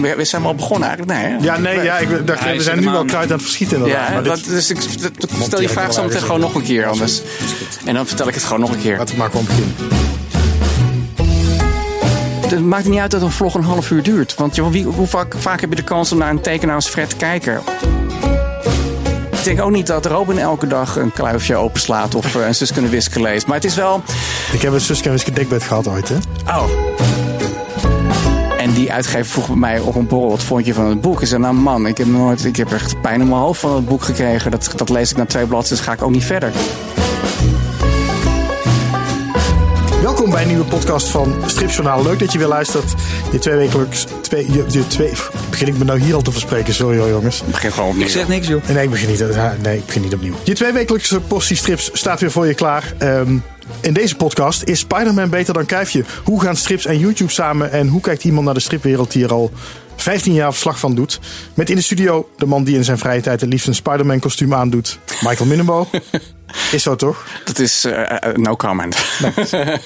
we, we zijn al begonnen eigenlijk. Nee, hè? Ja, nee, ja, ik dacht, we zijn nu wel helemaal- kruid aan het verschieten inderdaad. Ja, maar dit- dat, dus ik, stel je vraag zo meteen gewoon nog een keer anders. En dan vertel ik het gewoon nog een keer. Laten we maar gewoon beginnen. Het maakt niet uit dat een vlog een half uur duurt. Want joh, wie, hoe vaak, vaak heb je de kans om naar een tekenaar als Fred te kijken? Ik denk ook niet dat Robin elke dag een kluifje openslaat of eh, een zus kunnen wisken leest. Maar het is wel... Ik heb een Suske en Wiske dekbed gehad ooit, hè? Oh. En die uitgever vroeg mij op een borrel, wat vond je van het boek? Ik zei, nou man, ik heb, nooit, ik heb echt pijn in mijn hoofd van het boek gekregen. Dat, dat lees ik na twee bladzijden, dus ga ik ook niet verder. Welkom bij een nieuwe podcast van Stripjournaal. Leuk dat je weer luistert. Je twee wekelijks... Twee, je, je twee, begin ik me nou hier al te verspreken? Sorry hoor, jongens. Begin gewoon opnieuw. Ik zeg niks, joh. Nee, ik begin niet. Nee, ik begin niet opnieuw. Je twee wekelijkse portie strips staat weer voor je klaar. Ehm, in deze podcast is Spider-Man beter dan Kuifje. Hoe gaan strips en YouTube samen? En hoe kijkt iemand naar de stripwereld die er al 15 jaar verslag van doet? Met in de studio de man die in zijn vrije tijd het liefst een Spider-Man kostuum aandoet. Michael Minnenbo. is zo toch? Dat is eh, eh, no comment.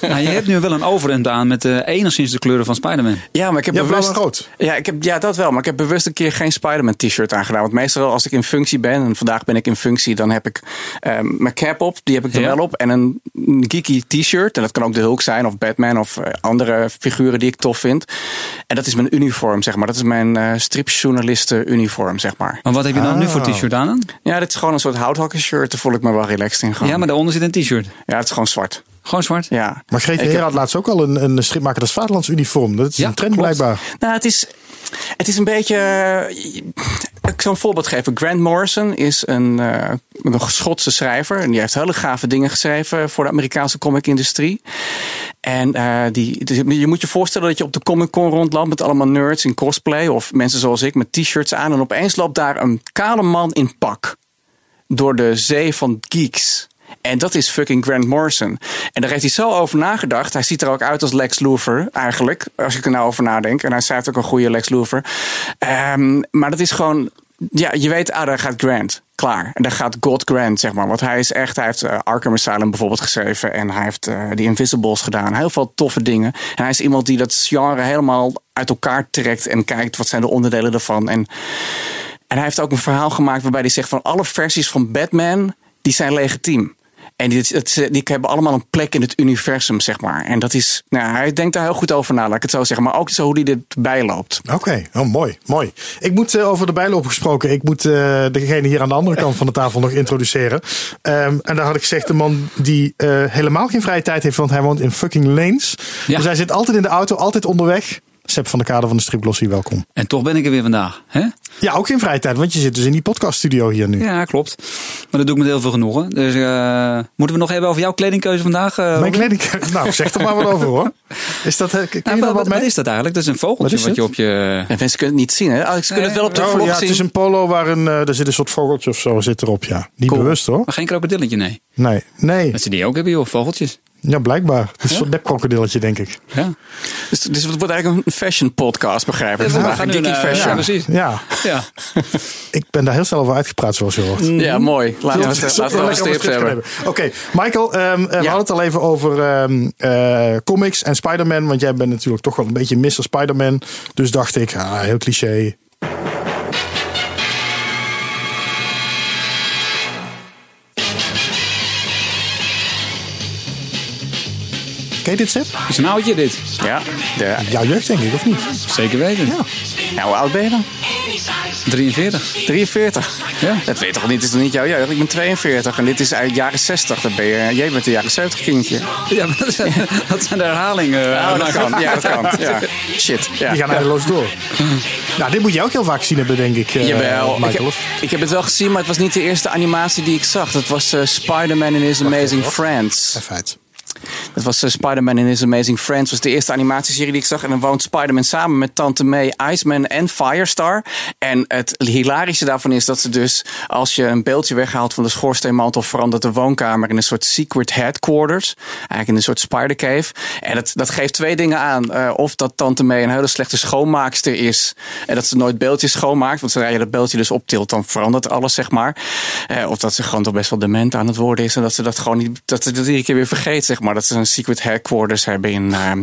Nou, je hebt nu wel een overhemd aan met eh, enigszins de kleuren van Spider-Man. Ja, maar ik heb Ja, blauw bewust... en rood. Ja, ik heb, ja, dat wel. Maar ik heb bewust een keer geen Spider-Man t-shirt aangedaan. Want meestal als ik in functie ben, en vandaag ben ik in functie, dan heb ik ehm, mijn cap op. Die heb ik er Ja. wel op. En een geeky t-shirt. En dat kan ook de Hulk zijn, of Batman, of andere figuren die ik tof vind. En dat is mijn uniform, zeg maar. Dat is mijn eh stripjournalisten uniform, zeg maar. Maar wat heb je dan nu Ah. voor t-shirt aan? Ja, dit is gewoon een soort houthakkenshirt. Daar voel ik me wel relaxed in. Gewoon. Ja, maar daaronder zit een t-shirt. Ja, het is gewoon zwart. Gewoon zwart. Ja. Maar Greet Ik Heer had laatst ook al een, een stripmaker als vaderlands uniform. Dat is Ja, een trend klopt. blijkbaar. Nou, het is, het is een beetje. Ik zal een voorbeeld geven. Grant Morrison is een, eh, een Schotse schrijver. En die heeft hele gave dingen geschreven voor de Amerikaanse comic-industrie. En eh, die, dus je moet je voorstellen dat je op de Comic Con rondloopt met allemaal nerds in cosplay. Of mensen zoals ik met t-shirts aan. En opeens loopt daar een kale man in pak. Door de zee van geeks. En dat is fucking Grant Morrison. En daar heeft hij zo over nagedacht. Hij ziet er ook uit als Lex Luthor, eigenlijk. Als ik er nou over nadenk. En hij schrijft ook een goede Lex Luthor. Ehm, maar dat is gewoon... Ja, je weet, ah, daar gaat Grant. Klaar. En daar gaat God Grant, zeg maar. Want hij is echt... Hij heeft eh, Arkham Asylum bijvoorbeeld geschreven. En hij heeft eh die Invisibles gedaan. Heel veel toffe dingen. En hij is iemand die dat genre helemaal uit elkaar trekt. En kijkt, wat zijn de onderdelen ervan. En en hij heeft ook een verhaal gemaakt waarbij hij zegt van alle versies van Batman, die zijn legitiem. En die, het- die hebben allemaal een plek in het universum, zeg maar. En dat is, nou, hij denkt daar heel goed over na, laat ik het zo zeggen. Maar ook zo hoe hij dit bijloopt. Oké, oh, mooi, mooi. Ik moet eh, over de bijloop gesproken. Ik moet eh, degene hier aan de andere kant van de tafel nog introduceren. Ehm, en daar had ik gezegd, de man die eh, helemaal geen vrije tijd heeft, want hij woont in fucking Lanes. Ja. Dus hij zit altijd in de auto, altijd onderweg. Seb van de Kade van de Stripglossie, welkom. En toch ben ik er weer vandaag. Hè? Ja, ook geen vrije tijd, want je zit dus in die podcaststudio hier nu. Ja, klopt. Maar dat doe ik met heel veel genoegen. Dus eh, moeten we nog hebben over jouw kledingkeuze vandaag? eh, Mijn Robin? kleding, nou zeg er maar wat over hoor. Is dat, eh, Nou, wat, wat wat is dat eigenlijk? Dat is een vogeltje Wat je het? op je... En mensen kunnen het niet zien, hè? Oh, ze kunnen het wel op de Oh, vlog ja, het zien. is een polo waar een, er zit een soort vogeltje of zo zit erop, ja. Niet Cool. bewust hoor. Maar geen krokodilletje, nee. Nee, nee. Dat ze die ook hebben, joh. Vogeltjes. Ja, blijkbaar. Het is een soort nepkrokodilletje, denk ik. Ja. Dus, dus het wordt eigenlijk een fashion podcast, begrijp ik. Ja, we gaan een nu naar- fashion. ja, precies. Ja, Ja. ik ben daar heel snel over uitgepraat, zoals je hoort. Ja, mooi. Laten we het laten we over gaan hebben. Oké, Michael, ehm, eh, we Ja. hadden het al even over ehm, eh, comics en Spider-Man. Want jij bent natuurlijk toch wel een beetje Mr. Spider-Man. Dus dacht ik, ah, heel cliché. Ken je dit, Seb? Is een oudje dit? Ja. De, Jouw jeugd, denk ik, of niet? Zeker weten. Ja. nou, hoe oud ben je dan? 43. 43. Ja. Dat weet toch niet? Is toch niet jouw jeugd? Ik ben 42 en dit is uit de jaren 60. Dan ben je, jij bent een jaren 70 kindje. Ja, maar dat zijn, dat zijn de herhalingen. Oh, dat kan. Ja, dat kan. Ja. Shit. Ja. Die gaan eindeloos door. nou, dit moet je ook heel vaak zien hebben, denk ik, eh, Jawel, ik Michael. heb, ik heb het wel gezien, maar het was niet de eerste animatie die ik zag. Dat was eh, Spider-Man in His Amazing Friends. Feit. Dat was eh, Spider-Man in His Amazing Friends. was de eerste animatieserie die ik zag. En dan woont Spider-Man samen met Tante May, Iceman en Firestar. En het hilarische daarvan is dat ze dus... als je een beeldje weghaalt van de schoorsteenmantel... verandert de woonkamer in een soort secret headquarters. Eigenlijk in een soort spider cave. En dat, dat geeft twee dingen aan. Eh, of dat Tante May een hele slechte schoonmaakster is. En dat ze nooit beeldjes schoonmaakt. Want zodra je dat beeldje dus optilt, dan verandert alles, zeg maar. Eh, of dat ze gewoon toch best wel dement aan het worden is. En dat ze dat gewoon niet... dat ze dat iedere keer weer vergeet, zeg maar. Maar dat ze een secret headquarters hebben in. ehm,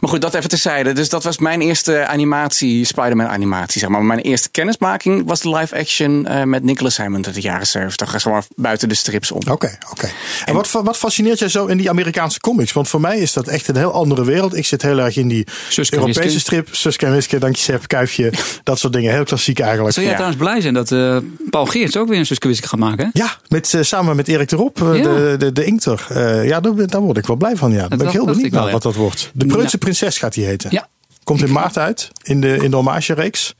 maar goed, dat even terzijde. Dus dat was mijn eerste animatie, Spider-Man animatie. Zeg maar. Mijn eerste kennismaking was de live action eh, met Nicholas Hammond uit de jaren 70. Zeg maar buiten de strips om. Oké, oké. En wat, wat fascineert jij zo in die Amerikaanse comics? Want voor mij is dat echt een heel andere wereld. Ik zit heel erg in die Suske Europese Wiske. strip. Suske en Wiske, dankje Sepp, Kuifje. dat soort dingen. Heel klassiek eigenlijk. Zou jij Ja. trouwens blij zijn dat eh, Paul Geerts ook weer een Suske Wiske gaat maken? hè? Ja, met, eh, samen met Erik de Rob, eh, Ja. de, de, de Inkter. Eh, ja, daar, daar word ik wel blij van. Ja. Daar ben ik heel benieuwd ik wel, naar ja. wat dat wordt. De Preutse Ja. Prinses gaat die heten. Ja. Komt in maart uit, in de, in de hommage-reeks.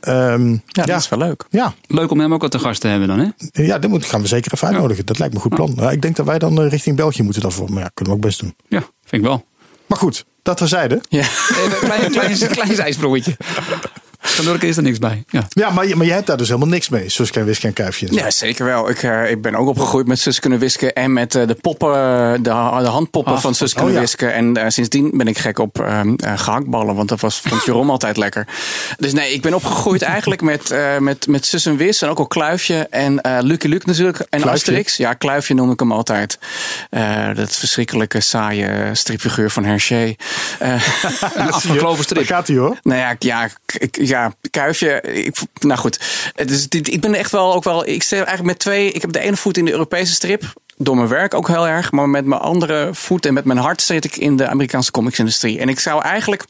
Ehm, Ja, ja, dat is wel leuk. ja, Leuk om hem ook wat te gast te hebben dan, hè? ja, dat moet, gaan we zeker even uitnodigen. Dat lijkt me een goed plan. Ja, ik denk dat wij dan eh, richting België moeten daarvoor. Maar ja, kunnen we ook best doen. Ja, vind ik wel. Maar goed, dat terzijde. Ja. Even een klein, klein, klein zijsprongetje. Standork is er niks bij. Ja. Ja, maar, je- maar jij hebt daar dus helemaal niks mee. Suske en Wiske en Kuifje. en. Ja, zeker wel. Ik, eh, ik ben ook opgegroeid met Sus kunnen wisken en met eh, de poppen, de, ha- de handpoppen Ach, van Sus oh kunnen ja. wisken. En eh, sindsdien ben ik gek op eh, eh, gehaktballen, want dat was, vond Jeroen altijd lekker. Dus nee, ik ben opgegroeid eigenlijk met, eh, met, met Sus en Wis en ook al Kluifje en eh Lucky Luke natuurlijk. En Kluifje? Asterix. Ja, Kluifje noem ik hem altijd. Eh, dat verschrikkelijke saaie stripfiguur van Hergé. Eh, Een afgekloven strip. Daar gaat hij hoor. nou ja, ja, ik, ja kuifje. Ik, nou goed. Dus dit, ik ben echt wel ook wel. Ik stel eigenlijk met twee. Ik heb de ene voet in de Europese strip. Door mijn werk ook heel erg. Maar met mijn andere voet en met mijn hart zit ik in de Amerikaanse comicsindustrie. En ik zou eigenlijk.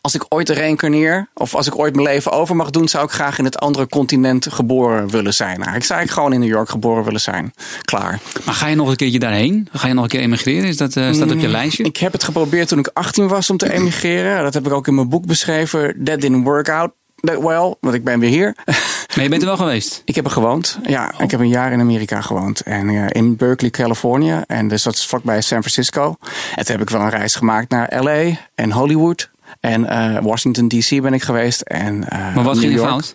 Als ik ooit reïncarneer, of als ik ooit mijn leven over mag doen, zou ik graag in het andere continent geboren willen zijn. Ik zou eigenlijk gewoon in New York geboren willen zijn. Klaar. Maar ga je nog een keertje daarheen? Ga je nog een keer emigreren? Is dat, eh, staat op je lijstje? Ik heb het geprobeerd toen ik 18 was om te emigreren. Dat heb ik ook in mijn boek beschreven. That didn't work out that well, want ik ben weer hier. Maar je bent er wel geweest. Ik heb er gewoond. Ja, ik heb een jaar in Amerika gewoond. En eh, in Berkeley, Californië. En dus dat is vlakbij San Francisco. En toen heb ik wel een reis gemaakt naar LA en Hollywood. En eh, Washington DC ben ik geweest. En, eh, Maar wat New ging York. fout?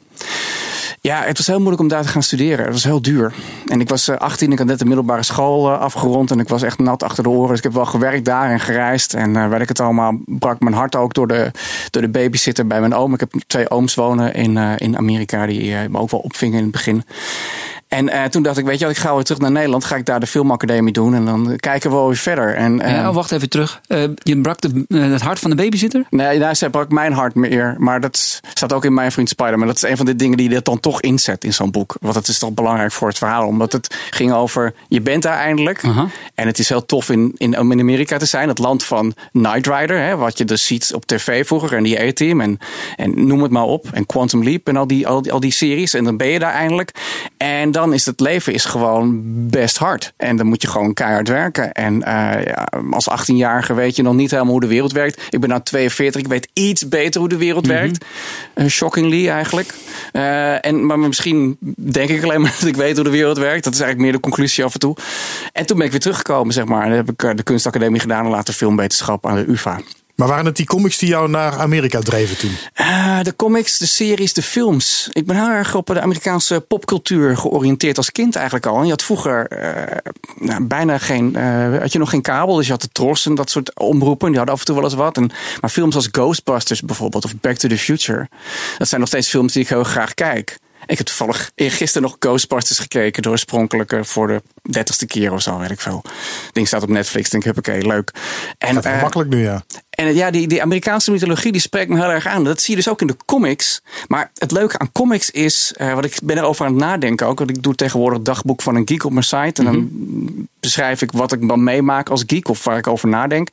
Ja, het was heel moeilijk om daar te gaan studeren. Het was heel duur. En ik was eh, 18, ik had net de middelbare school eh, afgerond. En ik was echt nat achter de oren. Dus ik heb wel gewerkt daar en gereisd. En eh weet ik het allemaal, brak mijn hart ook door de, door de babysitter bij mijn oom. Ik heb twee ooms wonen in, eh, in Amerika die eh, me ook wel opvingen in het begin. En eh, toen dacht ik, weet je ik ga weer terug naar Nederland. Ga ik daar de filmacademie doen. En dan kijken we weer verder. En, eh, Ja, oh, wacht even terug. Eh, je brak de, eh, het hart van de babysitter? Nee, nou, zij brak mijn hart meer. Maar dat staat ook in Mijn Vriend Spider-Man. Dat is een van de dingen die je dan toch inzet in zo'n boek. Want het is toch belangrijk voor het verhaal. Omdat het ging over, je bent daar eindelijk. En het is heel tof in, in Amerika te zijn. Het land van Knight Rider. Hè, wat je dus ziet op tv vroeger. En die A-Team. En, en noem het maar op. En Quantum Leap. En al die, al, die, al die series. En dan ben je daar eindelijk. En dan is het leven is gewoon best hard. En dan moet je gewoon keihard werken. En eh, ja, als 18-jarige weet je nog niet helemaal hoe de wereld werkt. Ik ben nou 42. Ik weet iets beter hoe de wereld werkt. Eh, shockingly eigenlijk. Eh, en, maar misschien denk ik alleen maar dat ik weet hoe de wereld werkt. Dat is eigenlijk meer de conclusie af en toe. En toen ben ik weer teruggekomen, zeg maar. En dan heb ik de kunstacademie gedaan en later filmwetenschap aan de UvA. Maar waren het die comics die jou naar Amerika dreven toen? Eh, de comics, de series, de films. Ik ben heel erg op de Amerikaanse popcultuur georiënteerd als kind eigenlijk al. En je had vroeger eh, nou, bijna geen, eh, had je nog geen kabel. Dus je had de Tros en dat soort omroepen. Die hadden af en toe wel eens wat. Maar films als Ghostbusters bijvoorbeeld of Back to the Future. Dat zijn nog steeds films die ik heel graag kijk. Ik heb toevallig gisteren nog Ghostbusters gekeken. De oorspronkelijke voor de dertigste keer of zo, weet ik veel. Ding staat op Netflix. Denk ik, oké, leuk. En, eh, makkelijk nu, ja. en ja, die, die Amerikaanse mythologie die spreekt me heel erg aan. Dat zie je dus ook in de comics. Maar het leuke aan comics is, eh, wat ik ben erover aan het nadenken ook. Want ik doe tegenwoordig dagboek van een geek op mijn site. En dan beschrijf ik wat ik dan meemaak als geek of waar ik over nadenk.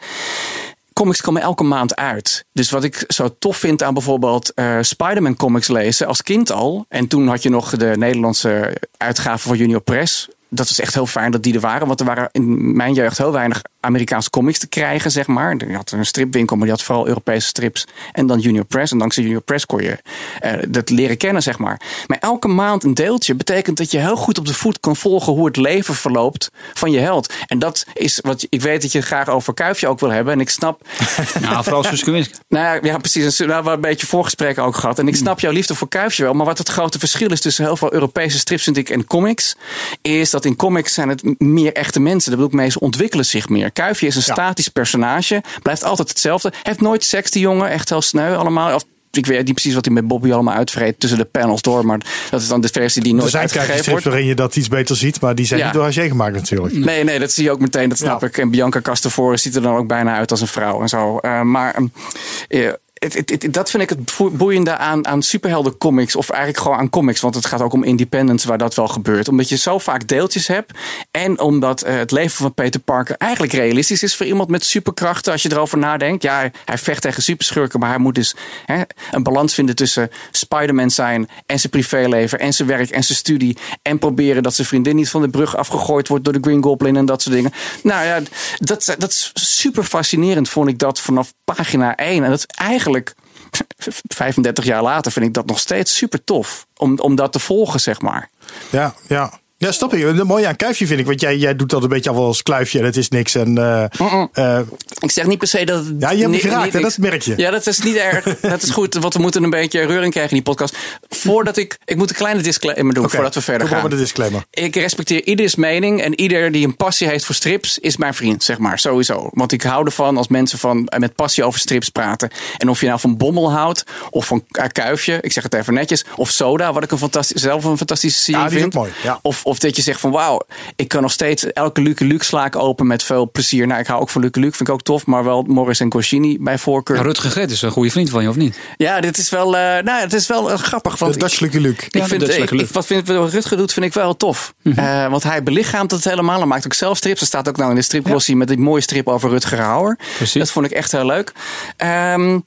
Comics komen elke maand uit. Dus wat ik zo tof vind aan bijvoorbeeld eh Spider-Man comics lezen als kind al. En toen had je nog de Nederlandse uitgave van Junior Press. Dat was echt heel fijn dat die er waren. Want er waren in mijn jeugd heel weinig Amerikaanse comics te krijgen, zeg maar. Je had een stripwinkel, maar die had vooral Europese strips. En dan Junior Press. En dankzij Junior Press kon je eh, dat leren kennen, zeg maar. Maar elke maand een deeltje betekent dat je heel goed op de voet kan volgen hoe het leven verloopt van je held. En dat is wat ik weet dat je het graag over Kuifje ook wil hebben. En ik snap Nou, vooral Suske nou ja, precies. We hebben een beetje voorgesprekken ook gehad. En ik snap jouw liefde voor Kuifje wel. Maar wat het grote verschil is tussen heel veel Europese strips vind ik, en comics. Is dat in comics zijn het meer echte mensen. Dat bedoel ik mee, ze ontwikkelen zich meer. Kuifje is een Ja. statisch personage. Blijft altijd hetzelfde. Heeft nooit seks, die jongen. Echt heel sneu allemaal. Of ik weet niet precies wat hij met Bobby allemaal uitvreet tussen de panels door. Maar dat is dan de versie die Er nooit zijn uitgegeven wordt. waarin je dat iets beter ziet, maar die zijn Ja. niet door Haché gemaakt natuurlijk. Nee, nee, dat zie je ook meteen. Dat snap Ja. ik. En Bianca Castavore ziet er dan ook bijna uit als een vrouw en zo. Eh, maar eh, het, dat vind ik het boe- boeiende aan, superheldencomics. Of eigenlijk gewoon aan comics. Want het gaat ook om independence waar dat wel gebeurt. Omdat je zo vaak deeltjes hebt. En omdat eh, het leven van Peter Parker eigenlijk realistisch is voor iemand met superkrachten. Als je erover nadenkt. Ja, hij, hij vecht tegen superschurken. Maar hij moet dus hè, een balans vinden tussen Spider-Man zijn. En zijn privéleven. En zijn werk en zijn studie. En proberen dat zijn vriendin niet van de brug afgegooid wordt door de Green Goblin en dat soort dingen. Nou ja, dat, dat is super fascinerend vond ik dat vanaf pagina 1. En dat is eigenlijk 35 jaar later vind ik dat nog steeds super tof. Om, om dat te volgen, zeg maar. Ja, ja. Ja, snap ik. Het mooie aan Kuifje vind ik, want jij, jij doet dat een beetje al als kluifje het is niks. En, eh, eh, Ik zeg niet per se dat het. Ja, je hebt me ni- geraakt, niet hè, dat merk je. Ja, dat is niet erg. dat is goed, want we moeten een beetje reuring krijgen in die podcast. Voordat ik. Ik moet een kleine disclaimer doen voordat we verder gaan. de disclaimer. Ik respecteer ieders mening en ieder die een passie heeft voor strips is mijn vriend, zeg maar, sowieso. Want ik hou ervan als mensen van, met passie over strips praten. En of je nou van Bommel houdt, of van Kuifje, ik zeg het even netjes, of Soda, wat ik een fantastisch, zelf een fantastische serie Ja, vind. mooi, ja. Of, of dat je zegt van wauw, ik kan nog steeds elke Luke Luke sla ik open met veel plezier. Nou, ik hou ook van Luke Luke, vind ik ook tof, maar wel Morris en Goscinny bij voorkeur. Ja, Rutger Gret is een goede vriend van je, of niet? Ja, dit is wel, eh, nou, het is wel eh, grappig. Want De Dutch Lucky Luke. ik Ja, vind, dat is ik, ik, wat vind, wat Rutger doet, vind ik wel tof. Eh, want hij belichaamt het helemaal. Hij maakt ook zelf strips. Er staat ook nou in de stripglossie met die mooie strip over Rutger Hauer. Precies. Dat vond ik echt heel leuk. Ehm,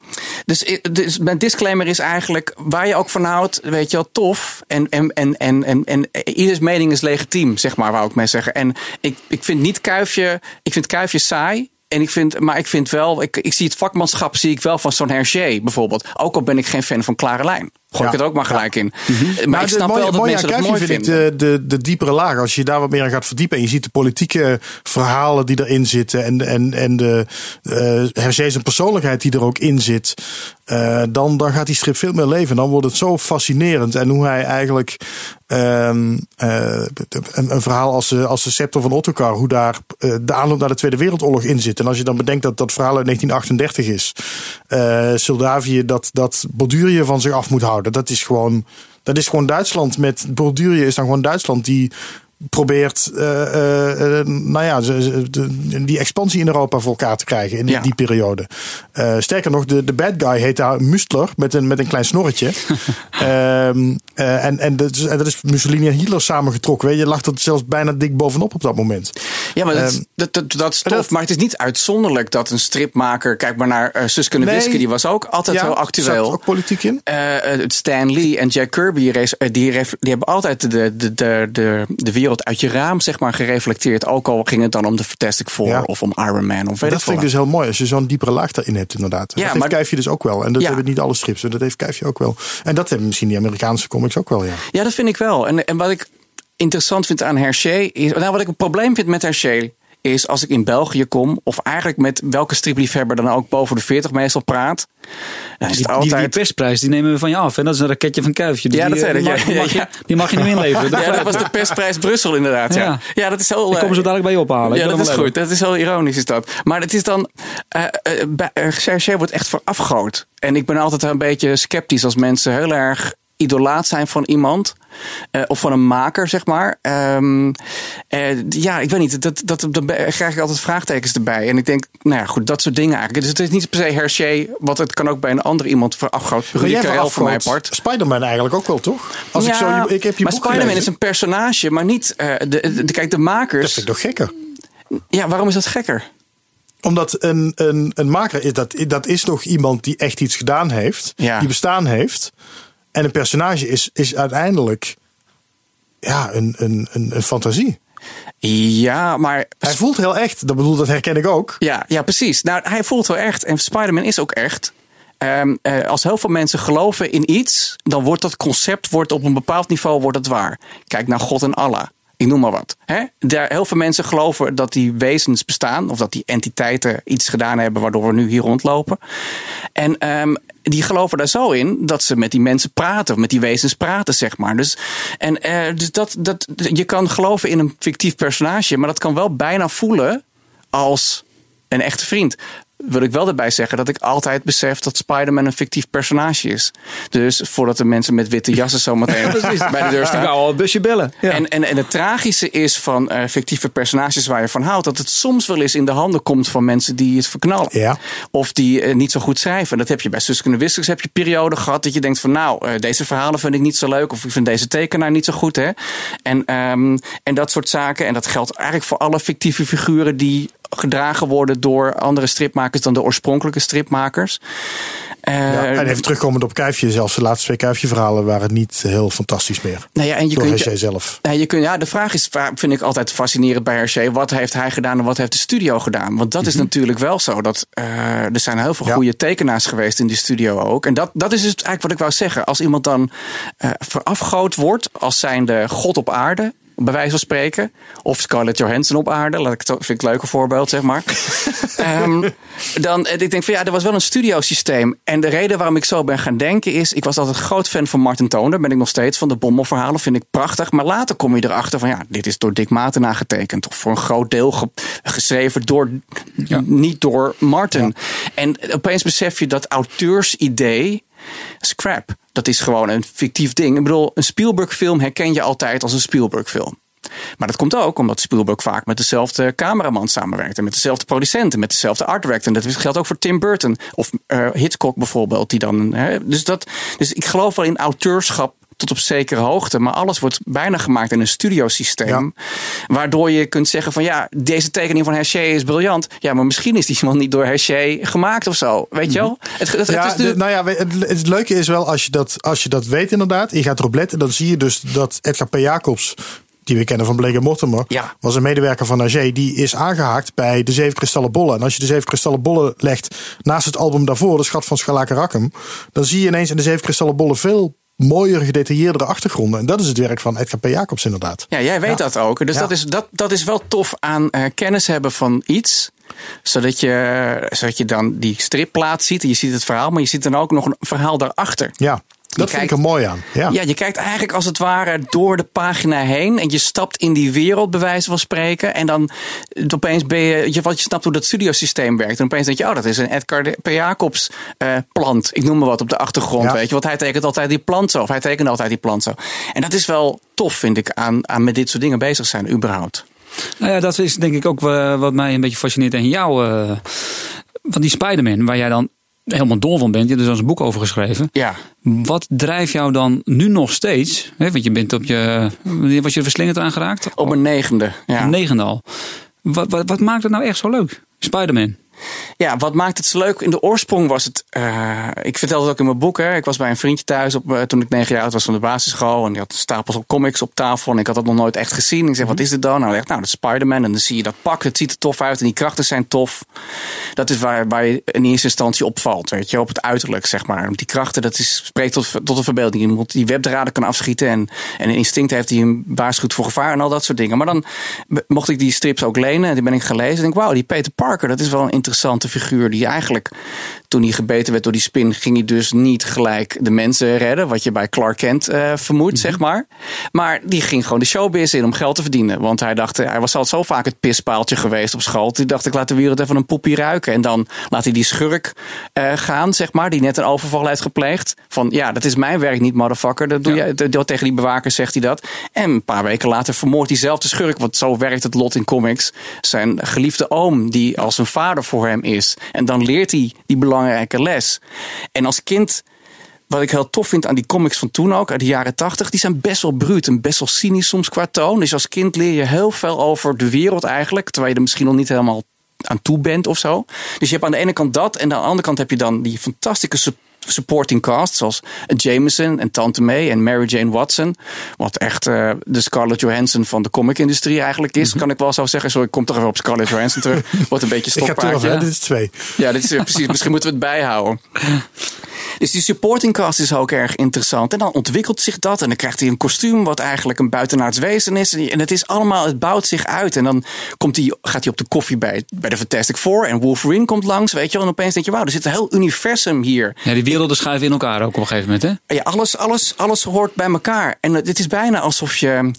dus, dus mijn disclaimer is eigenlijk, waar je ook van houdt, weet je wel, tof. En, en, en, en, en, en ieders mening is legitiem, zeg maar, wou ik mee zeggen. En ik, ik vind niet Kuifje, ik vind Kuifje saai. En ik vind, maar ik vind wel, ik, ik zie het vakmanschap zie ik wel van zo'n Hergé bijvoorbeeld. Ook al ben ik geen fan van Klare Lijn. Gooi Ja. ik het ook maar gelijk in. Maar Maar ik snap het mooie, wel dat mooie mensen aan dat Kuifje mooi vind ik vinden. de, de, de diepere laag. Als je daar wat meer aan gaat verdiepen en je ziet de politieke verhalen die erin zitten en, en, en de uh, Hergé zijn persoonlijkheid die er ook in zit, uh, dan, dan gaat die strip veel meer leven. Dan wordt het zo fascinerend. En hoe hij eigenlijk um, uh, een, een, verhaal als als de Scepter van Ottokar, hoe daar uh, de aanloop naar de Tweede Wereldoorlog in zit. En als je dan bedenkt dat dat verhaal uit 1938 is, Soldavië dat, dat Bordurië van zich af moet houden, dat is gewoon. Dat is gewoon Duitsland met Bordurië is dan gewoon Duitsland die probeert, uh, uh, nou ja, die expansie in Europa voor elkaar te krijgen in die, Ja. die periode. Uh, sterker nog, de, de bad guy heet daar Mustler met een, met een klein snorretje. um, en, en, dat is, en dat is Mussolini en Hitler samengetrokken. Weet je, lag er zelfs bijna dik bovenop op dat moment. Ja, maar dat, Um, dat, dat, dat is tof. dat- maar het is niet uitzonderlijk dat een stripmaker... Kijk maar naar Suske en Nee. Wiske. Die was ook altijd heel zat actueel. ook politiek in? Eh, eh, Stan Lee en Jack Kirby eh, die, die hebben altijd de, de, de, de, de wereld uit je raam zeg maar, gereflecteerd. Ook al ging het dan om de Fantastic Four Ja. of om Iron Man. Of weet Dat vind ik dus heel mooi, als je zo'n diepere laag daarin hebt inderdaad. Ja, dat heeft maar- Kuifje dus ook wel. En dat hebben niet alle strips, en dat heeft Kuifje ook wel. En dat hebben misschien die Amerikaanse comics ook wel, ja. Ja, dat vind ik wel. En, en wat ik interessant vind aan Hergé is. Nou, wat ik een probleem vind met Hergé. Is als ik in België kom, of eigenlijk met welke stripliefhebber dan ook boven de 40 meestal praat. Dan is Die, het die, die altijd. persprijs die nemen we van je af. En dat is een raketje van Kuifje. Dus Ja, dat die, zei die, mag, ja, die, mag ja, je, die mag je niet inleveren. Dat, ja, dat was de persprijs Brussel inderdaad. Ja, ja. Dat is heel. ik kom eh, zo dadelijk bij je ophalen. Ja, dat is goed. Dat is heel ironisch, is dat. Maar het is dan. eh uh, uh, wordt echt verafgoot. En ik ben altijd een beetje sceptisch als mensen heel erg idolaat zijn van iemand. Uh, of van een maker, zeg maar. Um, uh, ja, ik weet niet. Dat, dat, dan krijg ik altijd vraagtekens erbij. En ik denk, nou ja, goed, dat soort dingen eigenlijk. Dus het is niet per se Hergé, wat het kan ook bij een ander iemand verafgoot. Rudy Karel voor mij apart. Spider-Man eigenlijk ook wel, toch? Als ja, ik, zo, ik heb je maar Spider-Man is een personage, maar niet. Uh, de, de, kijk, de makers. Dat vind ik toch gekker? Ja, waarom is dat gekker? Omdat een, een, een maker is dat, dat is nog iemand die echt iets gedaan heeft, ja. die bestaan heeft. En een personage is, is uiteindelijk ja, een, een, een, een fantasie. Ja, maar. Hij voelt heel echt. Dat bedoel, dat herken ik ook. Ja, ja precies. Nou, hij voelt wel echt. En Spider-Man is ook echt. Um, uh, als heel veel mensen geloven in iets, dan wordt dat concept wordt op een bepaald niveau wordt het waar. Kijk naar God en Allah. Ik noem maar wat. Hè? Daar, heel veel mensen geloven dat die wezens bestaan, of dat die entiteiten iets gedaan hebben waardoor we nu hier rondlopen. En um, die geloven daar zo in dat ze met die mensen praten, met die wezens praten, zeg maar. Dus, en, uh, dus dat, dat, je kan geloven in een fictief personage, maar dat kan wel bijna voelen als een echte vriend. Wil ik wel erbij zeggen dat ik altijd besef dat Spider-Man een fictief personage is. Dus voordat de mensen met witte jassen zometeen bij de deur staan. Ik al een busje bellen. Ja. En, en, en het tragische is van uh, fictieve personages waar je van houdt, dat het soms wel eens in de handen komt van mensen die het verknallen. Ja. Of die uh, niet zo goed schrijven. Dat heb je bij Suske Wissers heb je periode gehad dat je denkt van nou, uh, deze verhalen vind ik niet zo leuk. Of ik vind deze tekenaar niet zo goed. Hè? En, um, en dat soort zaken. En dat geldt eigenlijk voor alle fictieve figuren die gedragen worden door andere stripmakers dan de oorspronkelijke stripmakers. Ja, en even terugkomend op Kuifje, zelfs de laatste twee Kuifje-verhalen waren niet heel fantastisch meer. Nou ja, en je door kunt, Hergé zelf. Je kunt, ja, de vraag is, vind ik altijd fascinerend bij Hergé. Wat heeft hij gedaan en wat heeft de studio gedaan? Want dat mm -hmm. is natuurlijk wel zo. Dat, uh, er zijn heel veel ja. goede tekenaars geweest in die studio ook. En dat, dat is dus eigenlijk wat ik wou zeggen. Als iemand dan uh, verafgood wordt als zijnde god op aarde bij wijze van spreken. Of Scarlett Johansson op aarde. Laat ik het, vind ik een leuke voorbeeld, zeg maar. um, dan, ik denk van ja, er was wel een studiosysteem. En de reden waarom ik zo ben gaan denken is... ik was altijd een groot fan van Martin Toner. Ben ik nog steeds van de Bommelverhalen. Vind ik prachtig. Maar later kom je erachter van ja, dit is door Dick Matena getekend. Of voor een groot deel ge geschreven door... Ja. niet door Martin. Ja. En opeens besef je dat auteursidee... Scrap. Dat is gewoon een fictief ding. Ik bedoel, een Spielberg-film herken je altijd als een Spielberg-film. Maar dat komt ook omdat Spielberg vaak met dezelfde cameraman samenwerkt. En met dezelfde producenten, met dezelfde art director. En dat geldt ook voor Tim Burton. Of uh, Hitchcock bijvoorbeeld. Die dan, hè, dus, dat, dus ik geloof wel in auteurschap tot op zekere hoogte. Maar alles wordt bijna gemaakt in een studiosysteem. Ja. Waardoor je kunt zeggen van ja, deze tekening van Hergé is briljant. Ja, maar misschien is die man niet door Hergé gemaakt of zo. Weet je wel? Het, het, ja, het, de, nou ja, het, het, leuke is wel als je, dat, als je dat weet inderdaad. Je gaat erop letten. Dan zie je dus dat Edgar P. Jacobs die we kennen van Blake Mortimer, ja. was een medewerker van Hergé. Die is aangehaakt bij de Zeven Kristallen Bollen. En als je de Zeven Kristallen Bollen legt naast het album daarvoor, De Schat van Schalake Rakkem, dan zie je ineens in de Zeven Kristallen Bollen veel mooier, gedetailleerdere achtergronden. En dat is het werk van Edgar P. Jacobs inderdaad. Ja, jij weet ja. dat ook. Dus ja. dat, is, dat, dat is wel tof aan uh, kennis hebben van iets. Zodat je, zodat je dan die stripplaat ziet. En je ziet het verhaal, maar je ziet dan ook nog een verhaal daarachter. Ja. Dat vind ik er mooi aan. Ja. ja, je kijkt eigenlijk als het ware door de pagina heen. En je stapt in die wereld, bij wijze van spreken. En dan opeens ben je, je, wat je snapt hoe dat studiosysteem werkt. En opeens denk je, oh, dat is een Edgar P. Jacobs uh, plant. Ik noem maar wat op de achtergrond, ja. weet je. Want hij tekent altijd die plant zo. Of hij tekent altijd die plant zo. En dat is wel tof, vind ik, aan, aan met dit soort dingen bezig zijn, überhaupt. Nou ja, dat is denk ik ook wat mij een beetje fascineert aan jou. Uh, van die Spider-Man, waar jij dan helemaal dol van bent. Je hebt er zelfs een boek over geschreven. Ja. Wat drijft jou dan nu nog steeds? Hè, want je bent op je. Wanneer was je verslingerd aangeraakt? Op een negende. Ja. Een negende al. Wat, wat, wat maakt het nou echt zo leuk? Spider-Man. Ja, wat maakt het zo leuk? In de oorsprong was het. Uh, ik vertelde het ook in mijn boek. Hè. Ik was bij een vriendje thuis op, uh, toen ik negen jaar oud was van de basisschool. En die had stapels op comics op tafel. En ik had dat nog nooit echt gezien. Ik zeg, wat is dit dan? Nou, echt, nou, dat is Spider-Man. En dan zie je dat pak. Het ziet er tof uit. En die krachten zijn tof. Dat is waar, waar je in eerste instantie opvalt. Weet je, op het uiterlijk, zeg maar. Die krachten, dat is, spreekt tot, tot de verbeelding. Iemand die webdraden kan afschieten. En, en een instinct heeft die hem waarschuwt voor gevaar. En al dat soort dingen. Maar dan mocht ik die strips ook lenen. En die ben ik gelezen. En denk, wauw, die Peter Parker, dat is wel een interessante figuur die eigenlijk, toen hij gebeten werd door die spin, ging hij dus niet gelijk de mensen redden. Wat je bij Clark Kent uh, vermoedt, -hmm. zeg maar. Maar die ging gewoon de showbiz in om geld te verdienen. Want hij dacht, hij was al zo vaak het pispaaltje geweest op school. Toen dacht ik, laat de wereld even een poepie ruiken. En dan laat hij die schurk uh, gaan, zeg maar, die net een overval heeft gepleegd. Van ja, dat is mijn werk niet, motherfucker. Dat doe ja. je, tegen die bewakers zegt hij dat. En een paar weken later vermoordt diezelfde schurk. Want zo werkt het lot in comics. Zijn geliefde oom, die als een vader voor hem is. En dan leert hij die belangrijke les. En als kind, wat ik heel tof vind aan die comics van toen ook, uit de jaren tachtig, die zijn best wel bruut en best wel cynisch soms qua toon. Dus als kind leer je heel veel over de wereld eigenlijk, terwijl je er misschien nog niet helemaal aan toe bent of zo. Dus je hebt aan de ene kant dat en aan de andere kant heb je dan die fantastische supporting cast, zoals Jameson en Tante May en Mary Jane Watson. Wat echt uh, de Scarlett Johansson van de comic-industrie eigenlijk is, mm -hmm. kan ik wel zo zeggen. Sorry, ik kom toch even op Scarlett Johansson terug. Wordt een beetje ga terug, dit is twee. Ja, dit is precies. Misschien moeten we het bijhouden. Dus die supporting cast is ook erg interessant. En dan ontwikkelt zich dat. En dan krijgt hij een kostuum wat eigenlijk een buitenaards wezen is. En het is allemaal, het bouwt zich uit. En dan komt hij, gaat hij op de koffie bij, bij de Fantastic Four. En Wolverine komt langs, weet je wel. En opeens denk je, wauw, er zit een heel universum hier. Ja, die werelden schuiven in elkaar ook op een gegeven moment, hè? Ja, alles, alles, alles hoort bij elkaar. En het is bijna alsof je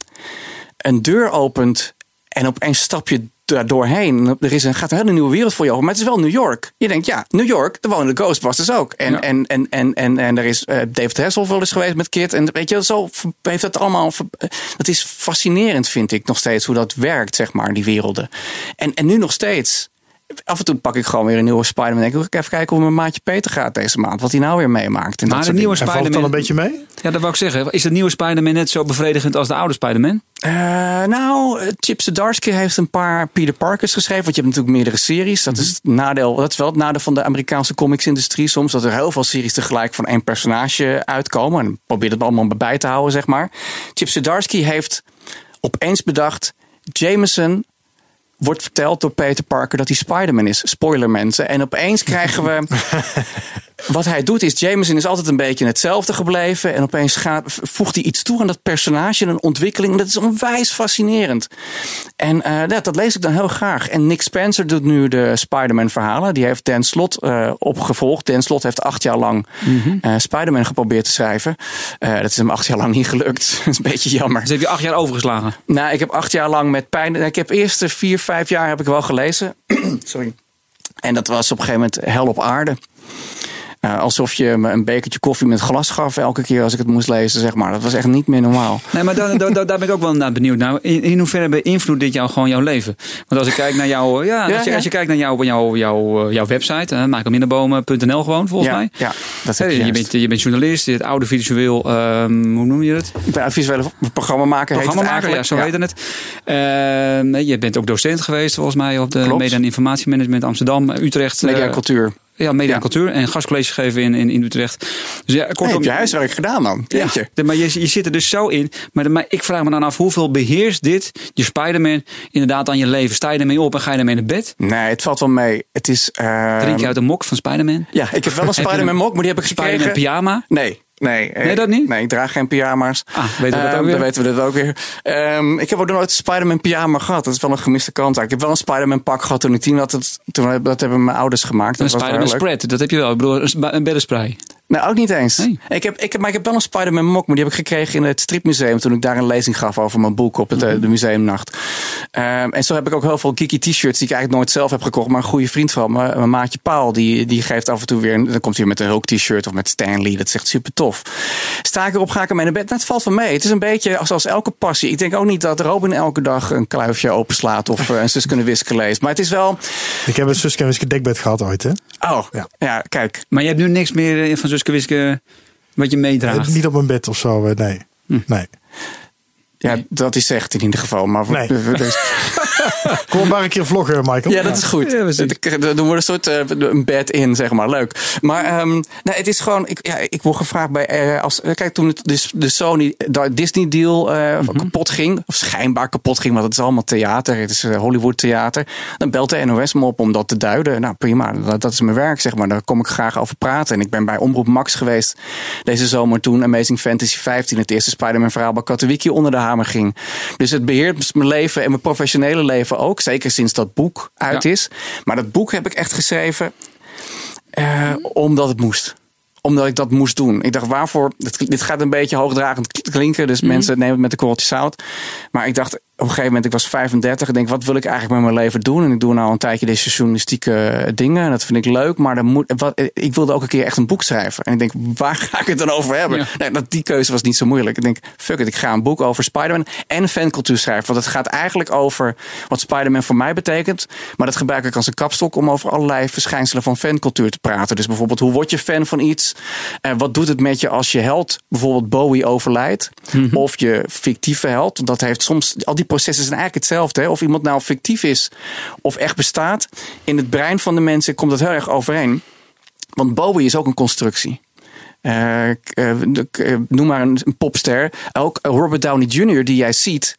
een deur opent en opeens stap je daar doorheen. Er is een, gaat een hele nieuwe wereld voor je open. Maar het is wel New York. Je denkt, ja, New York, daar wonen de Ghostbusters ook. En, Ja. en, en, en, en, en er is eh, David Hasselhoff wel eens geweest met Kit. En weet je, zo heeft dat allemaal... eh, Dat is fascinerend, vind ik nog steeds, hoe dat werkt, zeg maar, die werelden. En, en nu nog steeds... Af en toe pak ik gewoon weer een nieuwe Spider-Man. En denk ik, even kijken hoe mijn maatje Peter gaat deze maand. Wat hij nou weer meemaakt. En Maar dat de soort nieuwe dingen. En valt het dan een Spider-Man. beetje mee? Ja, dat wou ik zeggen. Is de nieuwe Spider-Man net zo bevredigend als de oude Spider-Man? Eh, nou, Chip Zdarsky heeft een paar Peter Parkers geschreven. Want je hebt natuurlijk meerdere series. Dat is het nadeel. Dat is wel het nadeel van de Amerikaanse comicsindustrie soms. Dat er heel veel series tegelijk van één personage uitkomen. En probeer het allemaal bij te houden, zeg maar. Chip Zdarsky heeft opeens bedacht... Jameson wordt verteld door Peter Parker dat hij Spider-Man is. Spoiler mensen. En opeens krijgen we... Wat hij doet is, Jameson is altijd een beetje hetzelfde gebleven. En opeens gaat, voegt hij iets toe aan dat personage, een ontwikkeling. Dat is onwijs fascinerend. En eh, dat, dat lees ik dan heel graag. En Nick Spencer doet nu de Spider-Man verhalen. Die heeft Dan Slott eh, opgevolgd. Dan Slott heeft acht jaar lang eh, Spider-Man geprobeerd te schrijven. Dat is hem acht jaar lang niet gelukt. dat is een beetje jammer. Dus heb je acht jaar overgeslagen. Nou, ik heb acht jaar lang met pijn. Ik heb eerst de vier, vijf jaar heb ik wel gelezen. Sorry. En dat was op een gegeven moment hel op aarde. Eh, alsof je me een bekertje koffie met glas gaf elke keer als ik het moest lezen, zeg maar. Dat was echt niet meer normaal. Nee, maar daar, daar, daar ben ik ook wel naar benieuwd naar. In, in hoeverre beïnvloedt dit jou gewoon jouw leven? Want als ik kijk naar jouw, ja, Ja, als, je, ja. als je kijkt naar jouw, jouw, jouw, jouw website, uh, gewoon, volgens ja, mij. ja, dat heb je, je, bent, je bent journalist, je bent oude visueel, ehm, hoe noem je het? Ik ben een visuele programmamaker. heet het Programmamaker, ja, zo heet het. Nee, je bent ook docent geweest, volgens mij, op de Klopt. Media en Informatiemanagement Amsterdam, Utrecht. Media eh, en cultuur. Ja, media en cultuur en gastcollege gegeven in, in, in Utrecht. Dus ja, Hey, kortom, heb je huiswerk gedaan dan? Ja, Jeetje. maar je, je zit er dus zo in. Maar, maar ik vraag me dan af, hoeveel beheerst dit, je Spider-Man, inderdaad aan je leven? Sta je ermee op en ga je ermee naar bed? Nee, het valt wel mee. Het is. Drink je uit een mok van Spider-Man? Ja, ik heb wel een Spider-Man mok, maar die heb ik Spider-Man gekregen. pyjama? Nee. Nee, Nee, dat niet? Nee, ik draag geen pyjama's. Ah, weten we dat Ehm, ook weer? Dan weten we dat ook weer. Ehm, ik heb ook nooit een Spider-Man pyjama gehad. Dat is wel een gemiste kant. Ik heb wel een Spider-Man pak gehad toen ik tien had. Dat, toen, dat hebben mijn ouders gemaakt. Een Spider-Man spread, dat heb je wel. Ik bedoel, een beddenspray. Nou, ook niet eens. Nee. Ik heb, ik heb, maar ik heb wel een Spider-Man mok, maar die heb ik gekregen in het stripmuseum toen ik daar een lezing gaf over mijn boek op het, Mhm. eh, de museumnacht. Ehm, en zo heb ik ook heel veel geeky t-shirts die ik eigenlijk nooit zelf heb gekocht, maar een goede vriend van me, mijn maatje Paul, die, die geeft af en toe weer, een- dan komt hij weer met een Hulk t-shirt of met Stanley. Dat is echt super tof. Sta ik erop, ga ik ermee naar bed? Nou, het valt van mee. Het is een beetje als, als elke passie. Ik denk ook niet dat Robin elke dag een kluifje openslaat of eh, een zus kunnen wisken leest. Maar het is wel, Ik heb het Suske en Wiske dekbed gehad ooit, hè? oh, Ja. ja, kijk. Maar je hebt nu niks meer van Suske Wiske wat je meedraagt. Eh, Niet op mijn bed of zo, eh, nee. Nee. Ja, dat is echt in ieder geval. Maar Nee. dus- Kom maar een keer vloggen, Michael. Ja, dat is goed. Ja. Dan wordt een soort eh, een bed in, zeg maar. Leuk. Maar ehm, nee, het is gewoon. Ik, ja, ik word gevraagd bij. eh, als, kijk, toen het, dus de Sony de Disney deal eh, Mhm. kapot ging, of schijnbaar kapot ging, want het is allemaal theater. Het is Hollywood theater. Dan belt de NOS me op om dat te duiden. Nou, prima. Dat, dat is mijn werk, zeg maar. Daar kom ik graag over praten. En ik ben bij Omroep Max geweest deze zomer toen Amazing Fantasy 15, het eerste Spider-Man verhaal bij Katowiki onder de hamer ging. Dus het beheert mijn leven en mijn professionele leven ook. Zeker sinds dat boek uit Ja. is. Maar dat boek heb ik echt geschreven eh, omdat het moest. Omdat ik dat moest doen. Ik dacht, waarvoor? Dit, gaat een beetje hoogdragend klinken. Dus mensen nemen het met een korreltje zout. Maar ik dacht, op een gegeven moment, ik was 35. Ik denk, wat wil ik eigenlijk met mijn leven doen? En ik doe nou een tijdje deze journalistieke dingen. En dat vind ik leuk. Maar dan moet, wat, ik wilde ook een keer echt een boek schrijven. En ik denk, waar ga ik het dan over hebben? Ja. Nee, dat, die keuze was niet zo moeilijk. Ik denk, fuck it, ik ga een boek over Spider-Man en fancultuur schrijven. Want het gaat eigenlijk over wat Spider-Man voor mij betekent. Maar dat gebruik ik als een kapstok om over allerlei verschijnselen van fancultuur te praten. Dus bijvoorbeeld, hoe word je fan van iets? Eh, wat doet het met je als je held, bijvoorbeeld Bowie, overlijdt? Of je fictieve held. Dat heeft soms, al die processen zijn eigenlijk hetzelfde. Hè? Of iemand nou fictief is of echt bestaat. In het brein van de mensen komt dat heel erg overeen. Want Bowie is ook een constructie. Eh, eh, eh, noem maar een, een popster. Ook Robert Downey Jr. die jij ziet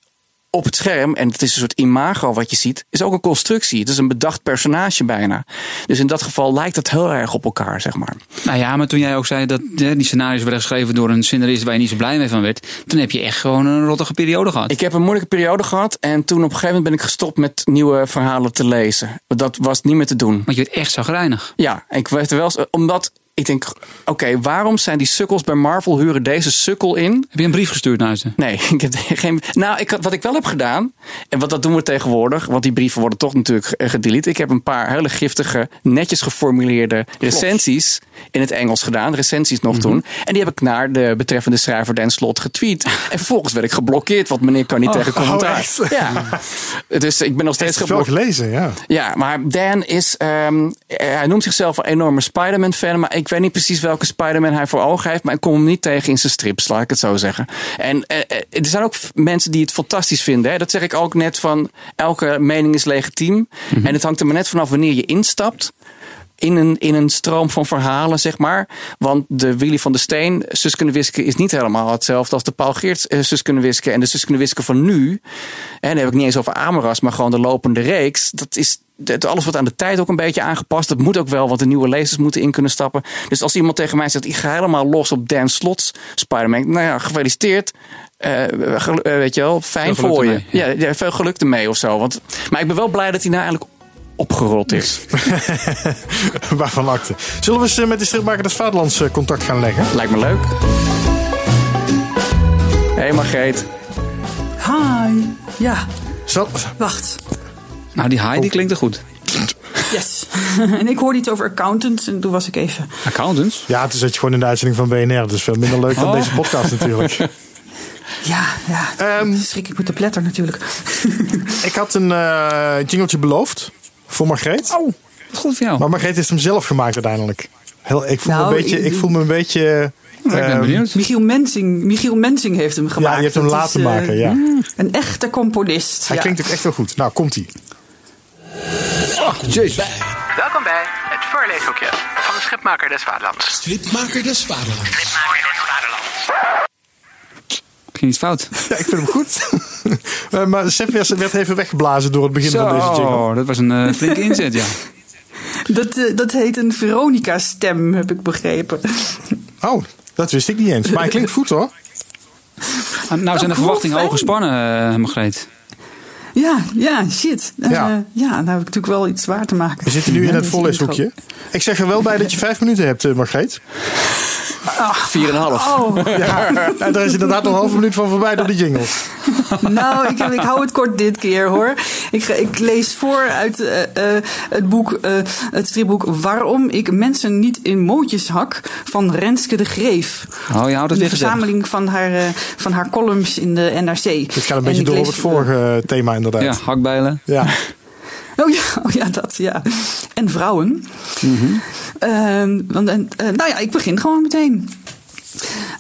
op het scherm. En het is een soort imago wat je ziet. Is ook een constructie. Het is een bedacht personage bijna. Dus in dat geval lijkt het heel erg op elkaar, zeg maar. Nou ja, maar toen jij ook zei dat hè, die scenario's werden geschreven door een scenarist waar je niet zo blij mee van werd, toen heb je echt gewoon een rottige periode gehad. Ik heb een moeilijke periode gehad. En toen op een gegeven moment ben ik gestopt met nieuwe verhalen te lezen. Dat was niet meer te doen. Want je werd echt zagrijnig. Ja, ik werd er wel omdat ik denk, oké, waarom zijn die sukkels bij Marvel huren deze sukkel in? Heb je een brief gestuurd naar ze? Nee, ik heb geen. Nou, ik, wat ik wel heb gedaan, en wat dat doen we tegenwoordig, want die brieven worden toch natuurlijk eh, gedelete. Ik heb een paar hele giftige, netjes geformuleerde recensies in het Engels gedaan, recensies nog toen. En die heb ik naar de betreffende schrijver Dan Slot getweet. En vervolgens werd ik geblokkeerd, want meneer kan niet tegen commentaar. ja. Dus ik ben nog steeds geblokkeerd. gelezen, ja. Ja, maar Dan is. ehm, eh, hij noemt zichzelf een enorme Spider-Man-fan. Maar ik weet niet precies welke Spider-Man hij voor ogen heeft. Maar ik kom hem niet tegen in zijn strips, laat ik het zo zeggen. En eh, eh, er zijn ook mensen die het fantastisch vinden. Hè. Dat zeg ik ook net van. Elke mening is legitiem. En het hangt er maar net vanaf wanneer je instapt. In een, in een stroom van verhalen, zeg maar. Want de Willy van de Steen, Zus kunnen wisken, is niet helemaal hetzelfde als de Paul Geerts eh, Zus kunnen wisken. En de Zus kunnen wisken van nu. En dan heb ik niet eens over Amoras, maar gewoon de lopende reeks. Dat is het- alles wordt aan de tijd ook een beetje aangepast. Dat moet ook wel, want de nieuwe lezers moeten in kunnen stappen. Dus als iemand tegen mij zegt, ik ga helemaal los op Dan Slots Spider-Man. Nou ja, gefeliciteerd. Eh, gelu- eh, weet je wel, fijn voor je. ermee, Ja. Ja, veel geluk ermee of zo. Want, maar ik ben wel blij dat hij nou eigenlijk opgerold is. Waarvan akte. Zullen we eens eh, met de stripmaker des Vaderlands contact gaan leggen? Lijkt me leuk. Hé hey Margreet. Hi. Ja, Zal, wacht. Nou, die Heidi klinkt er goed. Yes. en ik hoorde iets over accountants en toen was ik even... Accountants? ja, het is dat je gewoon in de uitzending van BNR. Dus veel minder leuk dan Oh. deze podcast natuurlijk. Ja, ja. Dan schrik ik met de pletter natuurlijk. ik had een eh jingletje beloofd voor Margreet. Oh, wat goed voor jou. Maar Margreet heeft hem zelf gemaakt uiteindelijk. Heel, ik, voel me Nou, een beetje, ik- ik voel me een beetje... ik ben ehm, benieuwd. Michiel Mensing, Michiel Mensing heeft hem gemaakt. Ja, je hebt hem Dat laten eh, maken, ja. Een echte componist. Hij ja. klinkt ook echt wel goed. Nou, komt-ie. Welkom bij het voorleeshoekje van de Schipmaker des Vaderlands. Stripmaker des Vaderlands. Ging iets fout. Ja, ik vind hem goed. Eh, maar Sepp werd even weggeblazen door het begin van deze jingle. Dat was een eh, flinke inzet, ja. Dat, eh, dat heet een Veronica-stem, heb ik begrepen. Oh, dat wist ik niet eens. Maar hij klinkt goed hoor. Nou zijn de cool, verwachtingen hoog gespannen, uh, Margreet. Ja, ja, shit. Eh, Ja. ja. nou heb ik natuurlijk wel iets zwaar te maken. We zitten nu in Ja, het deze voorleeshoekje. Ik zeg er wel bij dat je vijf minuten hebt, eh, Margreet. 4,5. intro. Oh, Ja, en daar is inderdaad nog een halve minuut van voorbij door de jingle. nou, ik, ik hou het kort dit keer hoor. Ik, ik lees voor uit eh, het boek, eh, het stripboek Waarom ik mensen niet in mootjes hak van Renske de Greef. Oh, je houdt het Een zeg. verzameling van haar, van haar columns in de NRC. Dit gaat een En beetje door op het vorige thema inderdaad. Ja, hakbijlen. Ja. Oh ja, oh ja, dat ja. En vrouwen. Ehm, want, en, eh, nou ja, ik begin gewoon meteen.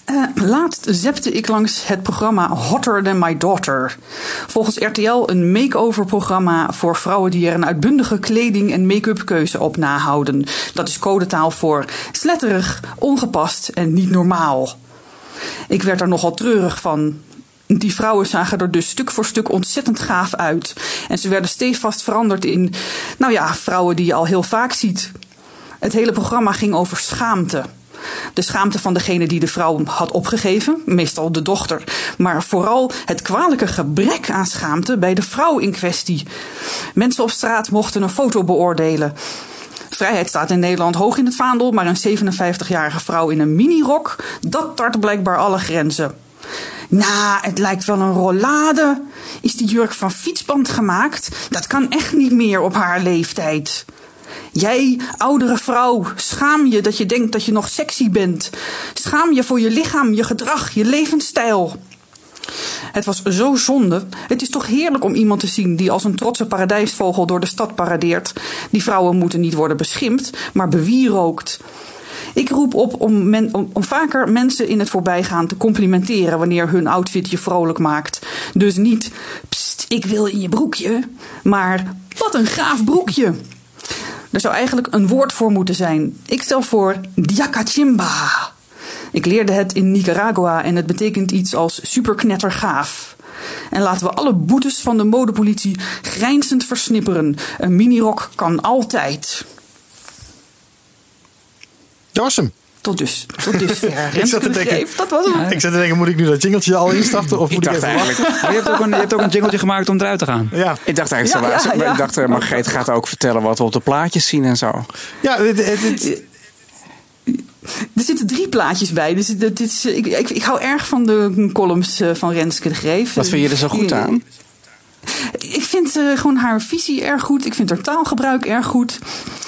Eh, laatst zepte ik langs het programma Hotter Than My Daughter. Volgens RTL een make-over programma voor vrouwen die er een uitbundige kleding- en make-up keuze op nahouden. Dat is codetaal voor sletterig, ongepast en niet normaal. Ik werd er nogal treurig van. Die vrouwen zagen er dus stuk voor stuk ontzettend gaaf uit. En ze werden stevast veranderd in, nou ja, vrouwen die je al heel vaak ziet. Het hele programma ging over schaamte. De schaamte van degene die de vrouw had opgegeven, meestal de dochter. Maar vooral het kwalijke gebrek aan schaamte bij de vrouw in kwestie. Mensen op straat mochten een foto beoordelen. Vrijheid staat in Nederland hoog in het vaandel, maar een 57-jarige vrouw in een minirok, dat tart blijkbaar alle grenzen. Nou, het lijkt wel een rollade. Is die jurk van fietsband gemaakt? Dat kan echt niet meer op haar leeftijd. Jij, oudere vrouw, schaam je dat je denkt dat je nog sexy bent. Schaam je voor je lichaam, je gedrag, je levensstijl. Het was zo zonde. Het is toch heerlijk om iemand te zien die als een trotse paradijsvogel door de stad paradeert. Die vrouwen moeten niet worden beschimpt, maar bewierookt. Ik roep op om, om vaker mensen in het voorbijgaan te complimenteren wanneer hun outfit je vrolijk maakt. Dus niet, pst, ik wil in je broekje, maar wat een gaaf broekje. Er zou eigenlijk een woord voor moeten zijn. Ik stel voor diakachimba. Ik leerde het in Nicaragua en het betekent iets als superknettergaaf. En laten we alle boetes van de modepolitie grijnzend versnipperen. Een minirok kan altijd. Dat was hem. Tot dus. Tot dusver. zat Renske te de denken- dat was hem. Ik zat te denken, moet ik nu dat jingletje al instarten? Of Ik moet ik even wachten? eigenlijk. Maar je hebt ook een, je hebt ook een jingletje gemaakt om eruit te gaan. Ja, Ik dacht eigenlijk Ja, zo. ja, ja. Ik dacht, eh, Margreet gaat ook vertellen wat we op de plaatjes zien en zo. ja Er zitten drie plaatjes bij. Dus dit is, ik, ik, ik hou erg van de columns eh, van Renske de Greef. Wat vind je er zo goed aan? Ik vind uh, gewoon haar visie erg goed. Ik vind haar taalgebruik erg goed.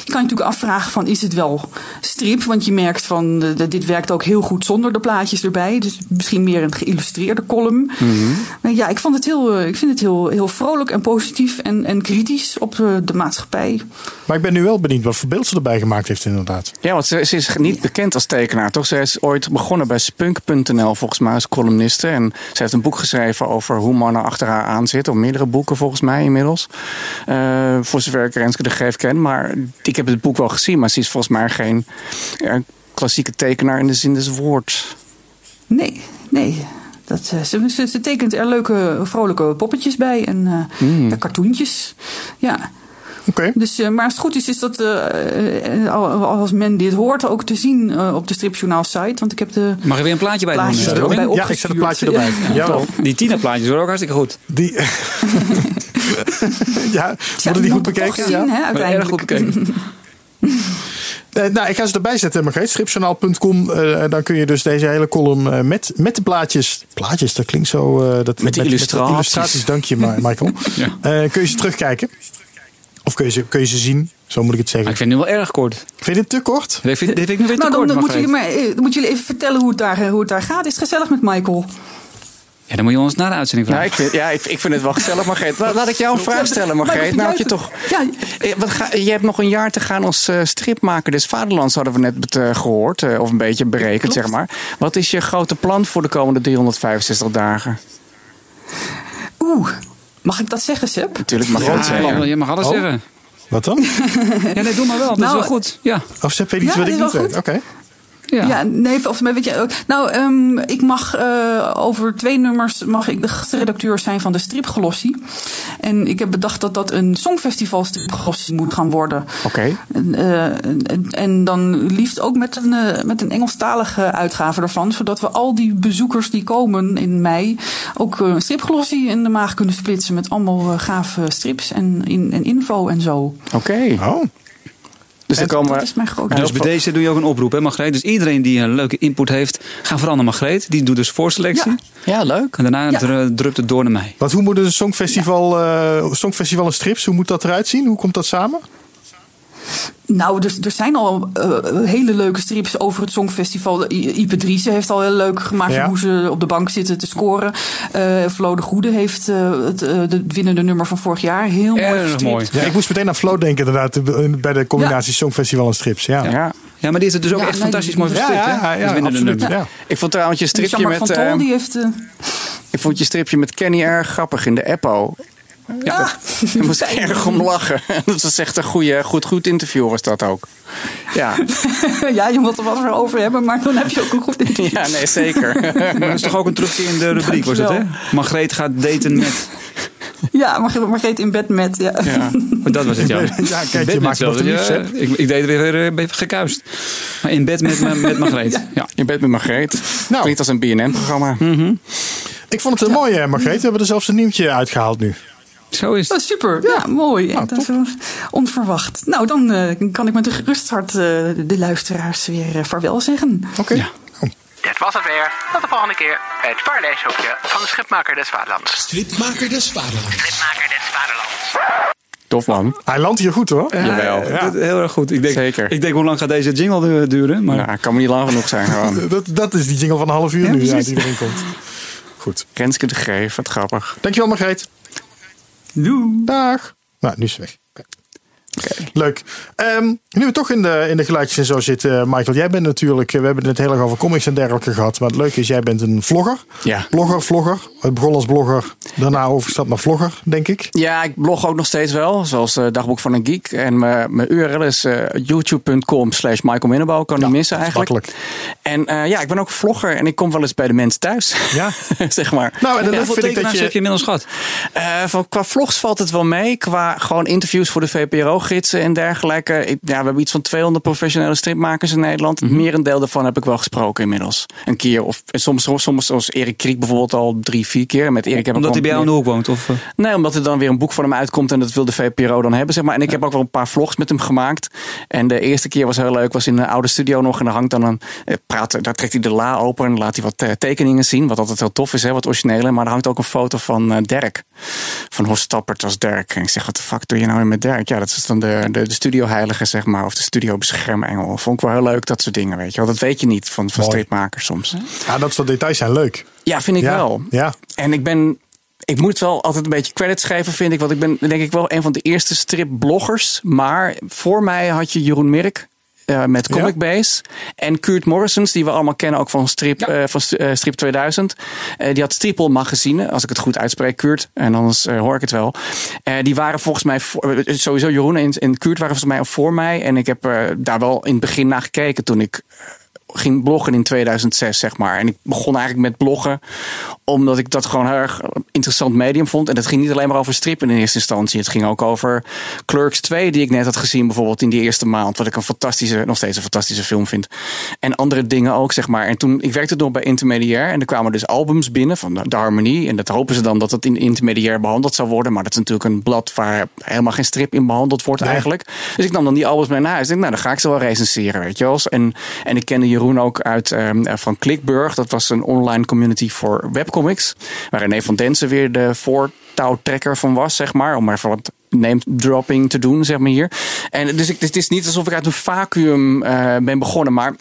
Je kan je natuurlijk afvragen van is het wel strip? Want je merkt van de, dit werkt ook heel goed zonder de plaatjes erbij. Dus misschien meer een geïllustreerde column. Mhm. Maar ja, ik, vond het heel, eh, ik vind het heel, heel vrolijk en positief en, en kritisch op de, de maatschappij. Maar ik ben nu wel benieuwd wat voor beeld ze erbij gemaakt heeft inderdaad. Ja, want ze, ze is niet bekend als tekenaar, toch? Ze is ooit begonnen bij Spunk.nl volgens mij als columniste. En ze heeft een boek geschreven over hoe mannen achter haar aan zitten. Of meerdere boeken volgens mij inmiddels. Uh, voor zover ik Renske de Geef ken. Maar ik heb het boek wel gezien, maar ze is volgens mij geen uh, klassieke tekenaar in de zin des woords. Nee, nee. Dat, uh, ze, ze, ze, tekent er leuke, vrolijke poppetjes bij en Hmm. cartoontjes. Ja. Okay. Dus, uh, maar als het goed is, is dat uh, als men dit hoort ook te zien uh, op de Stripjournaal site. Want ik heb de. Mag er weer een plaatje bij doen? bij ja, ik zet een plaatje erbij. Ja, ja, die Tina plaatjes worden ook hartstikke goed. Die. ja, worden die goed bekeken? Zien, ja, hè, uiteindelijk. Goed bekeken. Uh, nou, ik ga ze erbij zetten, Margreet. Stripjournaal.com. Uh, dan kun je dus deze hele column uh, met, met de plaatjes. Plaatjes, dat klinkt zo. dat, met de illustraties. Met illustraties, dank je, Michael. ja. kun je ze terugkijken? Of kun je, ze, kun je ze zien? Zo moet ik het zeggen. Maar ik vind het nu wel erg kort. Vind je het te kort? Vind, ik nu weer te nou, kort. Dan, dan moeten jullie, maar, dan moeten jullie even vertellen hoe het, daar, hoe het daar gaat. Is het gezellig met Michael? Ja, dan moet je ons na de uitzending vragen. Nou, ik vind, ja, ik, ik vind het wel gezellig, Margreet. Laat, laat ik jou een vraag stellen, Margreet. Nou, je toch. Ja. Wat ga, je hebt nog een jaar te gaan als uh, stripmaker des Vaderlands, hadden we net uh, gehoord. Uh, of een beetje berekend, Klopt. zeg maar. Wat is je grote plan voor de komende 365 dagen? Oeh, mag ik dat zeggen, Seb? Natuurlijk mag ja, dat zeggen. Ja. Je mag alles oh. zeggen. Wat dan? ja, nee, doe maar wel. Dat nou, is wel goed. Ja. Of Seb weet iets ja, wat ik niet weet. Oké. Okay. Ja. ja, nee, of weet je. Nou, um, ik mag uh, over twee nummers mag ik de redacteur zijn van de stripglossie. En ik heb bedacht dat dat een songfestival stripglossie moet gaan worden. Oké. Okay. Uh, en, en, dan liefst ook met een, uh, met een Engelstalige uitgave ervan. Zodat we al die bezoekers die komen in mei ook een stripglossie in de maag kunnen splitsen. Met allemaal gave strips en, in, en info en zo. Oké. Okay. Oh. Dus, dan komen dat is mijn grote dus bij deze doe je ook een oproep, hè, Margreet? Dus iedereen die een leuke input heeft, ga vooral naar Margreet. Die doet dus voorselectie. Ja, ja leuk. En daarna ja. drupt het door naar mij. Want hoe moet een songfestival, ja. uh, songfestival en strips, hoe moet dat eruit zien? Hoe komt dat samen? Nou, er, er zijn al uh, hele leuke strips over het Songfestival. Ipe Driessen heeft al heel leuk gemaakt ja. hoe ze op de bank zitten te scoren. Uh, Flo de Goede heeft uh, het de winnende nummer van vorig jaar heel mooi mooi. Ja, ik moest meteen aan Flo denken inderdaad, bij de combinatie ja. Songfestival en strips. Ja. ja. Ja, maar die is het dus ook echt nee, fantastisch mooi verstrikt. Ja, ja, ja, absoluut. Ja. Ik vond trouwens je stripje Van met... Tol, die heeft, ik vond je stripje met Kenny erg grappig in de Eppo. Ja, ah, daar moest ik erg om lachen. Dat was echt een goede, goed, goed interview was dat ook. Ja. ja, je moet er wat voor over hebben, maar dan heb je ook een goed interview. Ja, nee, zeker. maar dat is toch ook een terugkerende rubriek, was dat, hè? Margreet gaat daten met... Ja, Margreet in bed met, ja. ja. Dat was het, ja. ja kijk, je maakt het ja, ik, ik deed weer even gekuist. Maar in bed met, met Margreet. ja. ja. In bed met Margreet. Nou. Klinkt als een BNN-programma. Mm -hmm. Ik vond het een mooie, Margreet. We hebben er zelfs een nieuwtje uitgehaald nu. Zo is het. Oh, super, ja, ja mooi. Nou, dat is onverwacht. Nou, dan uh, kan ik met een gerust hart uh, de luisteraars weer uh, vaarwel zeggen. Oké. Okay. Ja. Oh. Dit was het weer. Tot de volgende keer bij het Paradijshokje van de Schipmaker des Vaderlands. Stripmaker des Vaderlands. Stripmaker des Vaderlands. Tof man. Hij landt hier goed hoor. Ja, Jawel. Ja. Heel erg goed. Ik denk, Zeker. Ik denk hoe lang gaat deze jingle duren? Maar... Ja, kan me niet lang genoeg zijn gewoon. dat, dat is die jingle van een half uur ja, nu ja, die erin komt. Goed. Renske de Greef, wat grappig. Dankjewel Margreet. Doei. Dag. Nou, nu is ze weg. Okay. Leuk. Um, nu we toch in de, in de geluidjes en zo zitten, Michael. Jij bent natuurlijk, we hebben het heel erg over comics en dergelijke gehad. Maar het leuke is, jij bent een vlogger. Ja. Blogger, vlogger. Het begon als blogger, daarna overstap naar vlogger, denk ik. Ja, ik blog ook nog steeds wel. Zoals uh, Dagboek van een Geek. En mijn URL is uh, youtube.com slash Michael Minnebouw. Kan ja, niet missen eigenlijk. Makkelijk. En uh, ja, ik ben ook vlogger. En ik kom wel eens bij de mensen thuis. Ja. zeg maar. Nou, en ja, hoeveel tekenaars je... heb je inmiddels gehad? van, qua vlogs valt het wel mee. Qua gewoon interviews voor de VPRO stripgidsen en dergelijke. Ik, ja, we hebben iets van 200 professionele stripmakers in Nederland. Mhm. Het merendeel daarvan heb ik wel gesproken inmiddels. Een keer. Of en soms, soms zoals Erik Kriek bijvoorbeeld al drie, vier keer. Met Erik heb Omdat hij bij jou in de meer- hoek woont? Of, eh? Nee, omdat er dan weer een boek van hem uitkomt en dat wil de VPRO dan hebben, zeg maar. En ik heb ook wel een paar vlogs met hem gemaakt. En de eerste keer was heel leuk, was in een oude studio nog. En dan hangt dan een, eh, praat, daar trekt hij de la open en laat hij wat eh, tekeningen zien. Wat altijd heel tof is, hè, wat originele. Maar er hangt ook een foto van Dirk. Van Horst Stappert als Dirk. En ik zeg, wat de fuck doe je nou weer met Dirk? Ja, dat is dan de, de, de studioheilige, zeg maar. Of de studiobeschermengel. Vond ik wel heel leuk, dat soort dingen, weet je wel. Dat weet je niet van, van stripmakers soms. Ja, dat soort details zijn leuk. Ja, vind ik ja. wel. Ja. En ik ben. Ik moet wel altijd een beetje credits geven, vind ik. Want ik ben denk ik wel een van de eerste stripbloggers. Maar voor mij had je Jeroen Mirk. Eh, met Ja? Comic Base. En Kurt Morrisons, die we allemaal kennen ook van Strip, eh, van, eh, Strip 2000. Eh, die had Stripel magazine, als ik het goed uitspreek, Kurt. En anders hoor ik het wel. Die waren volgens mij, voor, sowieso Jeroen en, en Kurt waren volgens mij voor mij. En ik heb daar wel in het begin naar gekeken toen ik ging bloggen in 2006, zeg maar. En ik begon eigenlijk met bloggen omdat ik dat gewoon heel erg interessant medium vond. En het ging niet alleen maar over strippen in eerste instantie. Het ging ook over Clerks 2, die ik net had gezien, bijvoorbeeld in die eerste maand. Wat ik een fantastische, nog steeds een fantastische film vind. En andere dingen ook, zeg maar. En toen, ik werkte nog bij Intermediair. En er kwamen dus albums binnen van de, de Harmonie. En dat hopen ze dan dat het in Intermediair behandeld zou worden. Maar dat is natuurlijk een blad waar helemaal geen strip in behandeld wordt Nee. eigenlijk. Dus ik nam dan die albums mee naar huis. Ik denk, nou, dan ga ik ze wel recenseren, weet je wel. En, en ik kende Jeroen ook uit ehm, van Clickburg. Dat was een online community voor webcomics. Waar René van Densen weer de voortouwtrekker van was, zeg maar. Om maar wat name dropping te doen, zeg maar hier. En dus ik, het is niet alsof ik uit een vacuüm eh, ben begonnen, maar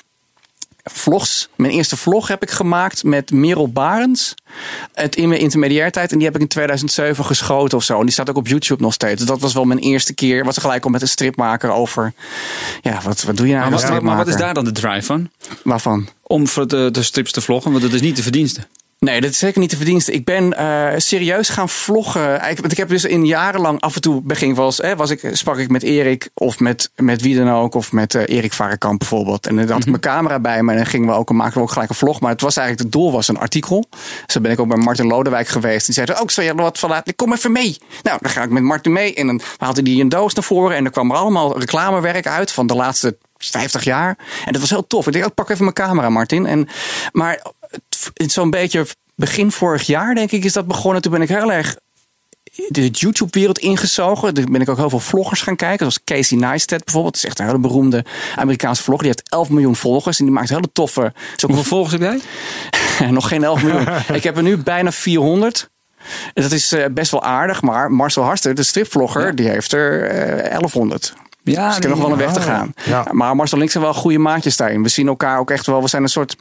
vlogs. Mijn eerste vlog heb ik gemaakt met Merel Barens. Het in mijn intermediair tijd. En die heb ik in 2007 geschoten of zo. En die staat ook op YouTube nog steeds. Dus dat was wel mijn eerste keer. Was gelijk al met een stripmaker over. Ja, wat, wat doe je nou Maar, wat, maar, wat is daar dan de drive van? Waarvan? Om voor de, de strips te vloggen, want dat is niet de verdienste. Nee, dat is zeker niet de verdienste. Ik ben eh, serieus gaan vloggen. Want ik heb dus in jarenlang af en toe begin eens, hè, was ik, sprak ik met Erik of met, met wie dan ook. Of met eh, Erik Varenkamp bijvoorbeeld. En dan had ik mijn camera bij me en dan gingen we ook, maakten we ook gelijk een vlog. Maar het was eigenlijk, het doel was een artikel. Zo ben ik ook bij Martin Lodewijk geweest. Die zei, ook, zal je er wat van laten? Kom even mee. Nou, dan ga ik met Martin mee. En dan haalde hij een doos naar voren. En er kwam er allemaal reclamewerk uit van de laatste 50 jaar. En dat was heel tof. Ik dacht, oh, pak even mijn camera, Martin. En, maar zo'n beetje begin vorig jaar, denk ik, is dat begonnen. Toen ben ik heel erg de YouTube-wereld ingezogen. Toen ben ik ook heel veel vloggers gaan kijken. Zoals Casey Neistat bijvoorbeeld. Dat is echt een hele beroemde Amerikaanse vlogger. Die heeft 11 miljoen volgers. En die maakt hele toffe... Hoeveel volgers heb jij? nog geen 11 miljoen. ik heb er nu bijna 400. En Dat is eh, best wel aardig. Maar Marcel Harster, de stripvlogger, Ja. die heeft er eh 1100. Ja, dus ik heb nog wel een weg te gaan. Ja. Maar Marcel ik zijn wel goede maatjes daarin. We zien elkaar ook echt wel. We zijn een soort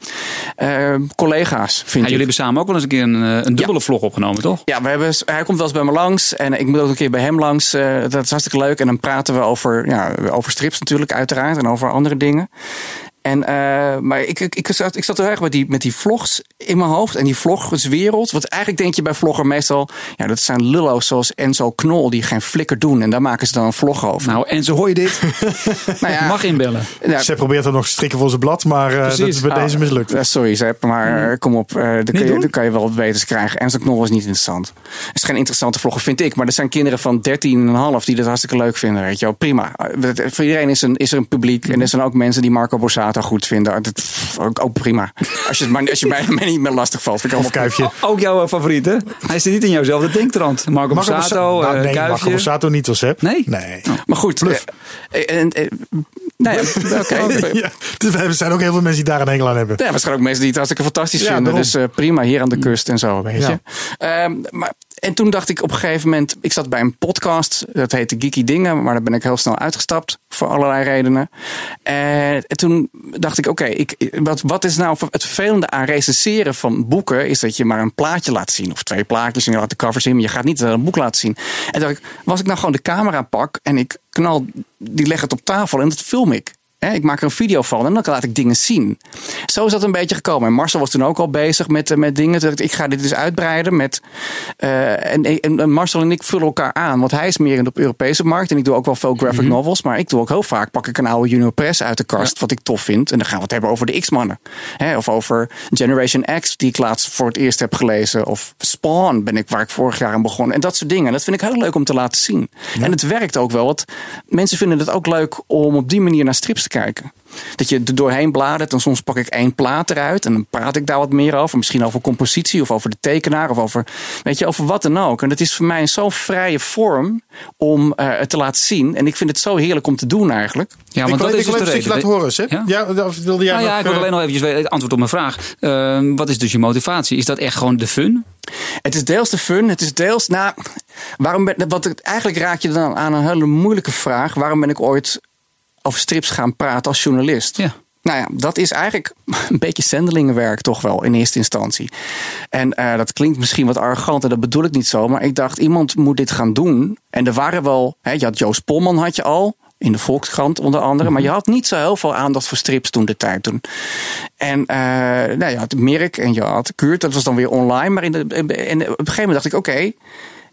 eh, collega's, vind Ja, ik. jullie hebben samen ook wel eens een keer een, eh, een dubbele vlog opgenomen, toch? Ja, we hebben, hij komt wel eens bij me langs. En ik moet ook een keer bij hem langs. Eh, dat is hartstikke leuk. En dan praten we over, ja, over strips natuurlijk, uiteraard. En over andere dingen. En, eh, maar ik, ik, ik, zat, ik zat heel erg met die, met die vlogs in mijn hoofd. En die vloggerswereld. Want eigenlijk denk je bij vlogger meestal... Ja, dat zijn lullo's zoals Enzo Knol die geen flikker doen. En daar maken ze dan een vlog over. Nou, en zo hoor je dit. Nou ja, Mag inbellen. ja, Zij probeert er nog te strikken voor zijn blad, maar eh, dat is bij Ah, deze mislukt. eh, sorry, Zep, maar eh, kom op. eh dan, kun je, dan kan je wel wat beters krijgen. En zo'n knol is niet interessant. Het is geen interessante vlogger, vind ik. Maar er zijn kinderen van 13,5 die dat hartstikke leuk vinden. Weet je wel. Prima. Voor iedereen is, een, is er een publiek. En er zijn ook mensen die Marco Borsato goed vinden. Dat, ook, ook prima. Als je, het maar, als je mij, mij niet meer lastig valt. Vind ik allemaal Kuifje. Ook jouw eh, favoriet, hè? Hij zit niet in jouwzelfde denktrand. Marco Marco Borsato, Borsa- Nou, eh, nee, Marco Kuifje. Borsato niet als heb. Nee? Nee. Maar goed. Bluff. eh, en, eh, ja, oké. Ja, dus er zijn ook heel veel mensen die daar een hekel aan hebben. Ja, waarschijnlijk ook mensen die het hartstikke fantastisch Ja, vinden. daarom. Dus eh, prima, hier aan de kust en zo, weet Ja. je. Ehm, maar, en toen dacht ik op een gegeven moment... Ik zat bij een podcast, dat heette Geeky Dingen. Maar daar ben ik heel snel uitgestapt, voor allerlei redenen. En, en toen dacht ik, oké, wat, wat is nou het vervelende aan recenseren van boeken... is dat je maar een plaatje laat zien. Of twee plaatjes en je laat de covers in. Maar je gaat niet een boek laten zien. En dacht ik, was ik nou gewoon de camera pak... en ik knal, die leg het op tafel en dat film ik. Hè, ik maak er een video van en dan laat ik dingen zien. Zo is dat een beetje gekomen. En Marcel was toen ook al bezig met, eh, met dingen. Ik ga dit dus uitbreiden met. eh, en, en, Marcel en ik vullen elkaar aan. Want hij is meer in de Europese markt. En ik doe ook wel veel graphic novels. Maar ik doe ook heel vaak. Pak ik een oude Junior Press uit de kast. Wat ik tof vind. En dan gaan we het hebben over de X-mannen. Of over Generation X. Die ik laatst voor het eerst heb gelezen. Of Spawn ben ik waar ik vorig jaar aan begon. En dat soort dingen. En dat vind ik heel leuk om te laten zien. En het werkt ook wel. Want mensen vinden het ook leuk om op die manier naar strips te kijken. Dat je er doorheen bladert en soms pak ik één plaat eruit en dan praat ik daar wat meer over. Misschien over compositie of over de tekenaar of over, weet je, over wat dan ook. En dat is voor mij een zo'n vrije vorm om eh, het te laten zien. En ik vind het zo heerlijk om te doen eigenlijk. Ja, ik want wil, dat ik is wil dus even laten horen, Seb. Ja? Ja, of wilde jij Nou ja, nog, ik wil alleen nog eventjes weten- antwoord op mijn vraag. Eh, wat is dus je motivatie? Is dat echt gewoon de fun? Het is deels de fun, het is deels, nou, waarom ben, wat, ik- eigenlijk raak je dan aan een hele moeilijke vraag. Waarom ben ik ooit over strips gaan praten als journalist? Ja. Nou ja, dat is eigenlijk een beetje zendelingenwerk toch wel in eerste instantie. En eh, dat klinkt misschien wat arrogant en dat bedoel ik niet zo. Maar ik dacht, iemand moet dit gaan doen. En er waren wel, hè, je had Joost Polman had je al. In de Volkskrant onder andere. Maar je had niet zo heel veel aandacht voor strips toen de tijd toen. En eh, nou, je had Mirk en je had Kuurt. Dat was dan weer online. Maar in de, en op een gegeven moment dacht ik, oké.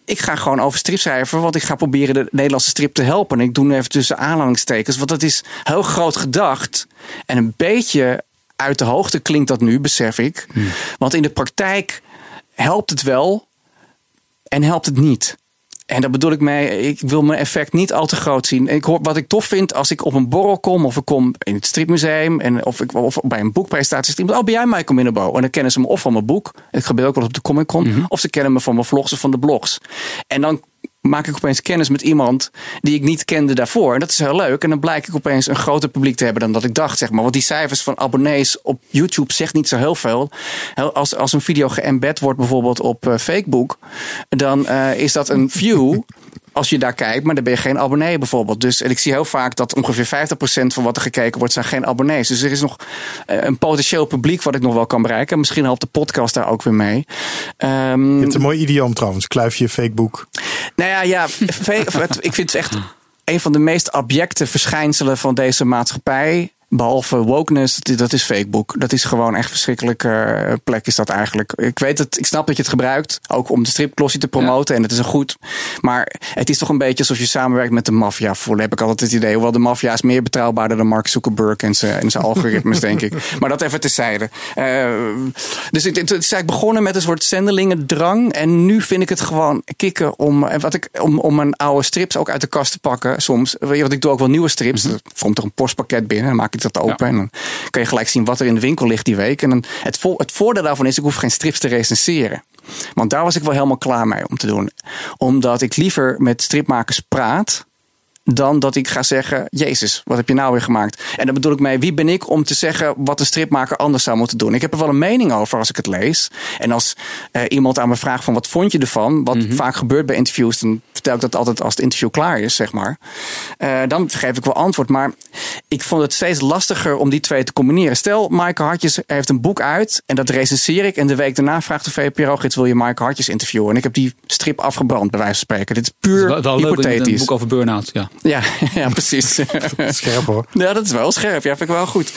Ik ga gewoon over strip schrijven. Want ik ga proberen de Nederlandse strip te helpen. En ik doe nu even tussen aanhalingstekens. Want dat is heel groot gedacht. En een beetje uit de hoogte klinkt dat nu, besef ik. Want in de praktijk helpt het wel en helpt het niet. En daar bedoel ik mee, ik wil mijn effect niet al te groot zien. Ik hoor, wat ik tof vind als ik op een borrel kom, of ik kom in het stripmuseum, en of, ik, of bij een boekpresentatie, is iemand, oh ben jij Michael Minnebo? En dan kennen ze me of van mijn boek, het gebeurt ook wel op de Comic Con, of ze kennen me van mijn vlogs of van de blogs. En dan maak ik opeens kennis met iemand die ik niet kende daarvoor. En dat is heel leuk. En dan blijkt ik opeens een groter publiek te hebben dan dat ik dacht, zeg maar. Want die cijfers van abonnees op YouTube zegt niet zo heel veel. Als, als een video geëmbed wordt bijvoorbeeld op eh, Facebook, dan eh, is dat een view als je daar kijkt, maar dan ben je geen abonnee bijvoorbeeld. Dus en ik zie heel vaak dat ongeveer 50% van wat er gekeken wordt, zijn geen abonnees. Dus er is nog eh, een potentieel publiek wat ik nog wel kan bereiken. Misschien helpt de podcast daar ook weer mee. Ehm, Je hebt een mooi idioom trouwens. Kluifje, Facebook. nou ja, ja ik vind het echt een van de meest abjecte verschijnselen van deze maatschappij. Behalve wokeness, dat- is Facebook. Dat is gewoon echt verschrikkelijke plek is dat eigenlijk. Ik weet het, ik snap dat je het gebruikt. Ook om de stripklossie te promoten. En het is een goed. Maar het is toch een beetje alsof je samenwerkt met de maffia. Voor heb ik altijd het idee. Hoewel de maffia is meer betrouwbaarder dan Mark Zuckerberg en zijn, en zijn algoritmes, denk ik. Maar dat even terzijde. Eh, dus het, het is eigenlijk begonnen met een soort zendelingendrang. En nu vind ik het gewoon kicken om, en wat ik, om, om mijn oude strips ook uit de kast te pakken. Soms. Weet je, Want ik doe ook wel nieuwe strips. Mhm. Er komt er een postpakket binnen. Dan maak ik dat open. En dan kan je gelijk zien wat er in de winkel ligt die week. En dan, het, vo- het voordeel daarvan is, ik hoef geen strips te recenseren. Want daar was ik wel helemaal klaar mee om te doen. Omdat ik liever met stripmakers praat dan dat ik ga zeggen: Jezus, wat heb je nou weer gemaakt? En daar bedoel ik mee: wie ben ik om te zeggen wat een stripmaker anders zou moeten doen? Ik heb er wel een mening over als ik het lees. En als eh, iemand aan me vraagt: van wat vond je ervan? Wat vaak gebeurt bij interviews, dan vertel ik dat altijd als het interview klaar is, zeg maar. Eh, dan geef ik wel antwoord. Maar ik vond het steeds lastiger om die twee te combineren. Stel, Maaike Hartjes heeft een boek uit en dat recenseer ik. En de week daarna vraagt de VPRO-gids: wil je Maaike Hartjes interviewen? En ik heb die strip afgebrand, bij wijze van spreken. Dit is puur Wel, wel leuk, een hypothetisch. boek over burn-out. Ja. Ja, ja, precies. Scherp hoor. Ja, dat is wel scherp. Ja, vind ik wel goed.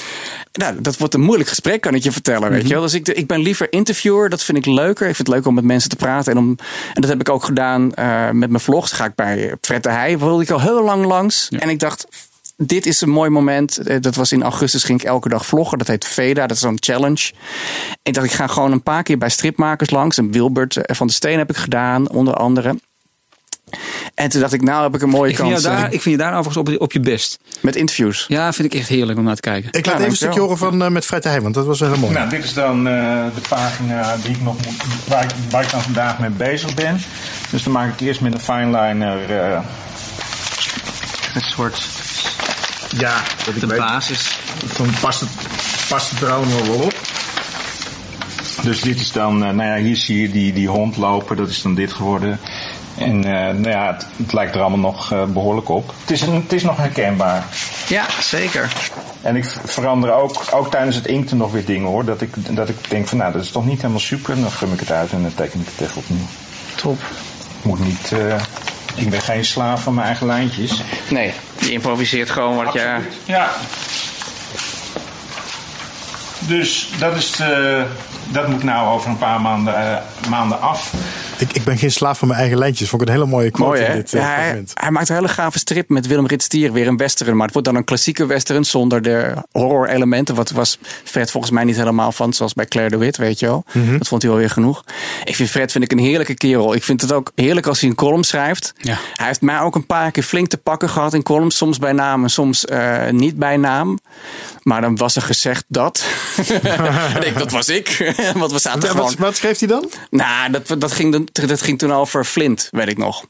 Nou, dat wordt een moeilijk gesprek, kan ik je vertellen. Weet je wel? Dus ik, ik ben liever interviewer. Dat vind ik leuker. Ik vind het leuk om met mensen te praten. En, om, en dat heb ik ook gedaan eh, met mijn vlogs. Ga ik bij Fred de Heij. wilde ik al heel lang langs. En ik dacht, dit is een mooi moment. Eh, Dat was in augustus, ging ik elke dag vloggen. Dat heet Veda, dat is zo'n challenge. Ik dacht, ik ga gewoon een paar keer bij stripmakers langs. En Wilbert eh, van de Steen heb ik gedaan, onder andere. En toen dacht ik, nou heb ik een mooie Ik, kans eh, daar, ik vind je daar overigens op, op je best. met interviews. Ja, vind ik echt heerlijk om naar te kijken. Ik laat Ja, even een stukje horen van eh, met Fred de Heij, want dat was wel heel mooi. Nou, dit is dan eh, de pagina die ik nog moet, waar, ik, waar ik dan vandaag mee bezig ben. Dus dan maak ik eerst met een fineliner eh een soort. Ja, dat De weet. basis. Dan past het, past het er allemaal wel op. Dus dit is dan, eh, nou ja, hier zie je die, die hond lopen, dat is dan dit geworden. En eh, nou ja, het, het lijkt er allemaal nog eh, behoorlijk op. Het is, een, het is nog herkenbaar. Ja, zeker. En ik verander ook, ook tijdens het inkten nog weer dingen hoor. Dat ik, dat ik denk van nou, dat is toch niet helemaal super. En dan gum ik het uit en dan teken ik het even opnieuw. Top. Ik moet niet, eh, ik ben geen slaaf van mijn eigen lijntjes. Nee, je improviseert gewoon wat je... Ja. dus dat, is, dat moet nou over een paar maanden, maanden af. Ik, ik ben geen slaaf van mijn eigen lijntjes. Vond ik een hele mooie quote Mooi, in dit eh, Ja, hij, hij maakt een hele gave strip met Willem Ritstier, weer een western. Maar het wordt dan een klassieke western zonder de horror-elementen. Wat was Fred volgens mij niet helemaal van, zoals bij Claire de Wit, weet je wel. Mhm. Dat vond hij wel weer genoeg. Ik vind Fred vind ik een heerlijke kerel. Ik vind het ook heerlijk als hij een column schrijft. Ja. Hij heeft mij ook een paar keer flink te pakken gehad in columns. Soms bij naam en soms eh, niet bij naam. Maar dan was er gezegd dat. en ik, dat was ik. Want we zaten Ja, gewoon... wat, wat schreef hij dan? Nou, dat, dat, ging, dan- dat ging toen over Flint, weet ik nog.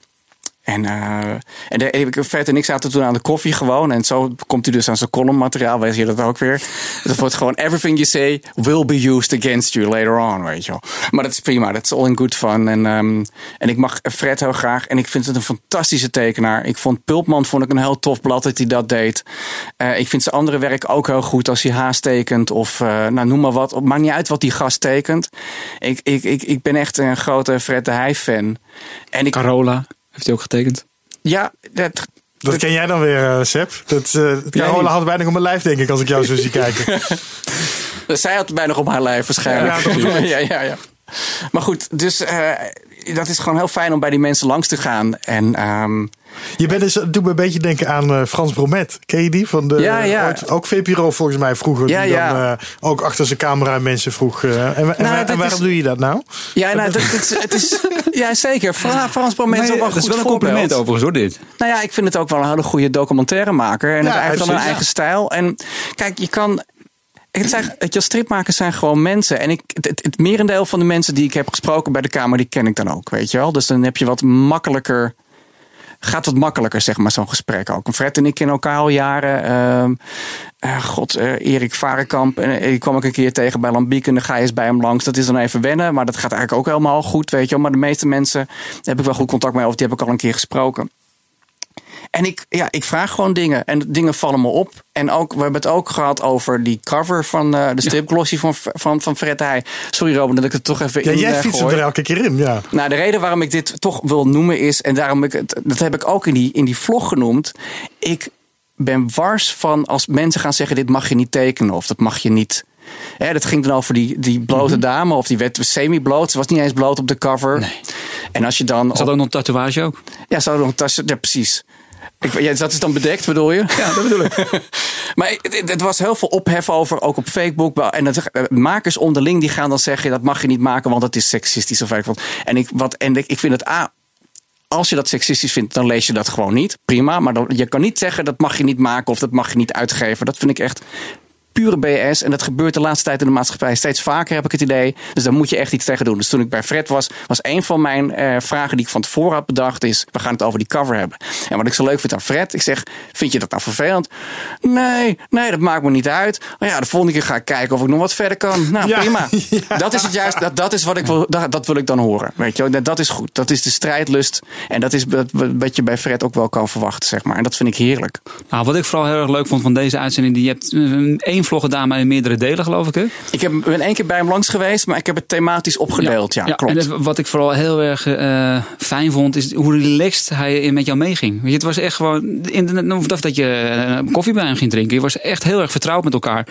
En, eh en de, Vet en ik zaten toen aan de koffie gewoon. En zo komt hij dus aan zijn columnmateriaal. Weet je dat ook weer? Dat wordt gewoon everything you say will be used against you later on, weet je wel. Maar dat is prima. Dat is all in good fun. En, ehm, en ik mag Fred heel graag. En ik vind het een fantastische tekenaar. Ik vond Pulpman vond ik een heel tof blad dat hij dat deed. Eh, ik vind zijn andere werk ook heel goed als hij haast tekent. Of eh, nou, noem maar wat. Maakt niet uit wat die gast tekent. Ik, ik, ik, ik ben echt een grote Fred de Heij fan. En ik, Carola hij ook getekend. ja, dat, Dat ken jij dan weer, eh Seb. Dat, eh Carola niet. had bijna op mijn lijf, denk ik, als ik jou zo zie kijken. zij had bijna nog op haar lijf waarschijnlijk. Ja, ja, ja, ja. Maar goed, dus eh, dat is gewoon heel fijn om bij die mensen langs te gaan. En ehm, Je bent dus, het doet me een beetje denken aan eh, Frans Bromet. Ken je die? Van de, Ja, ja. ooit- ook VPRO volgens mij vroeger. Ja, die dan eh, ook achter zijn camera mensen vroeg. eh, en, en, Nou, en waarom is- doe je dat nou? ja, nou, dat, het, is- het is, ja, zeker. Fra- Frans Bromet is ook wel dat is goed wel een voorbeeld. compliment overigens hoor, dit. Nou ja, ik vind het ook wel een hele goede documentairemaker. En Ja, hij heeft dan een eigen stijl. En kijk, je kan. Het zijn, het, je, stripmakers zijn gewoon mensen. En ik, het, het, het merendeel van de mensen die ik heb gesproken bij de Kamer, die ken ik dan ook, weet je wel. Dus dan heb je wat makkelijker. Gaat wat makkelijker, zeg maar, zo'n gesprek ook. Fred en ik kennen elkaar al jaren. Ehm, eh, God, eh, Erik Varenkamp. En eh, die kwam ik een keer tegen bij Lambiek. En dan ga je eens bij hem langs. Dat is dan even wennen. Maar dat gaat eigenlijk ook helemaal goed, weet je wel. Maar de meeste mensen heb ik wel goed contact mee. Of die heb ik al een keer gesproken. En ik, ja, ik vraag gewoon dingen. En dingen vallen me op. En ook, we hebben het ook gehad over die cover van eh, de stripglossie van, van, van Fred Heij. Sorry Robin dat ik het toch even Ja, in jij eh, fietst gooi. er elke keer in, ja. Nou, de reden waarom ik dit toch wil noemen is, en daarom ik het, dat heb ik ook in die, in die vlog genoemd. Ik ben wars van als mensen gaan zeggen: dit mag je niet tekenen of dat mag je niet. Hè, dat ging dan over die, die blote Mhm. dame, of die werd semi-bloot. Ze was niet eens bloot op de cover. Nee. En als je dan. Dat ook nog een tatoeage ook? Ja, zou er nog een tas. Ja, precies. Ik, ja, dat is dan bedekt, bedoel je? Ja, dat bedoel ik. maar het, het- was heel veel ophef over, ook op Facebook. En het, eh, makers onderling die gaan dan zeggen: dat mag je niet maken, want dat is seksistisch of wat. En ik, wat, en ik, ik vind het A. Als je dat seksistisch vindt, dan lees je dat gewoon niet. Prima. Maar dan, je kan niet zeggen dat mag je niet maken of dat mag je niet uitgeven. Dat vind ik echt pure BS. En dat gebeurt de laatste tijd in de maatschappij steeds vaker, heb ik het idee. Dus daar moet je echt iets tegen doen. Dus toen ik bij Fred was, was een van mijn eh, vragen die ik van tevoren had bedacht, is: we gaan het over die cover hebben. En wat ik zo leuk vind aan Fred, ik zeg: vind je dat nou vervelend? Nee, nee, dat maakt me niet uit. Maar ja, de volgende keer ga ik kijken of ik nog wat verder kan. Nou, Ja, prima. ja. Dat is het juist. Dat, dat is wat ik wil. Dat, dat wil ik dan horen. Weet je, wel. dat, dat is goed. Dat is de strijdlust. En dat is wat- wat je bij Fred ook wel kan verwachten, zeg maar. En dat vind ik heerlijk. Nou, wat ik vooral heel erg leuk vond van deze uitzending, die je hebt eh, één vlog gedaan, maar in meerdere delen, geloof ik. Hè? Ik heb, ben één keer bij hem langs geweest, maar ik heb het thematisch opgedeeld. Ja, klopt. En wat ik vooral heel erg eh, fijn vond, is hoe relaxed hij met jou meeging. Weet je, het was echt gewoon, in, of dat je eh, koffie bij hem ging drinken. Je was echt heel erg vertrouwd met elkaar.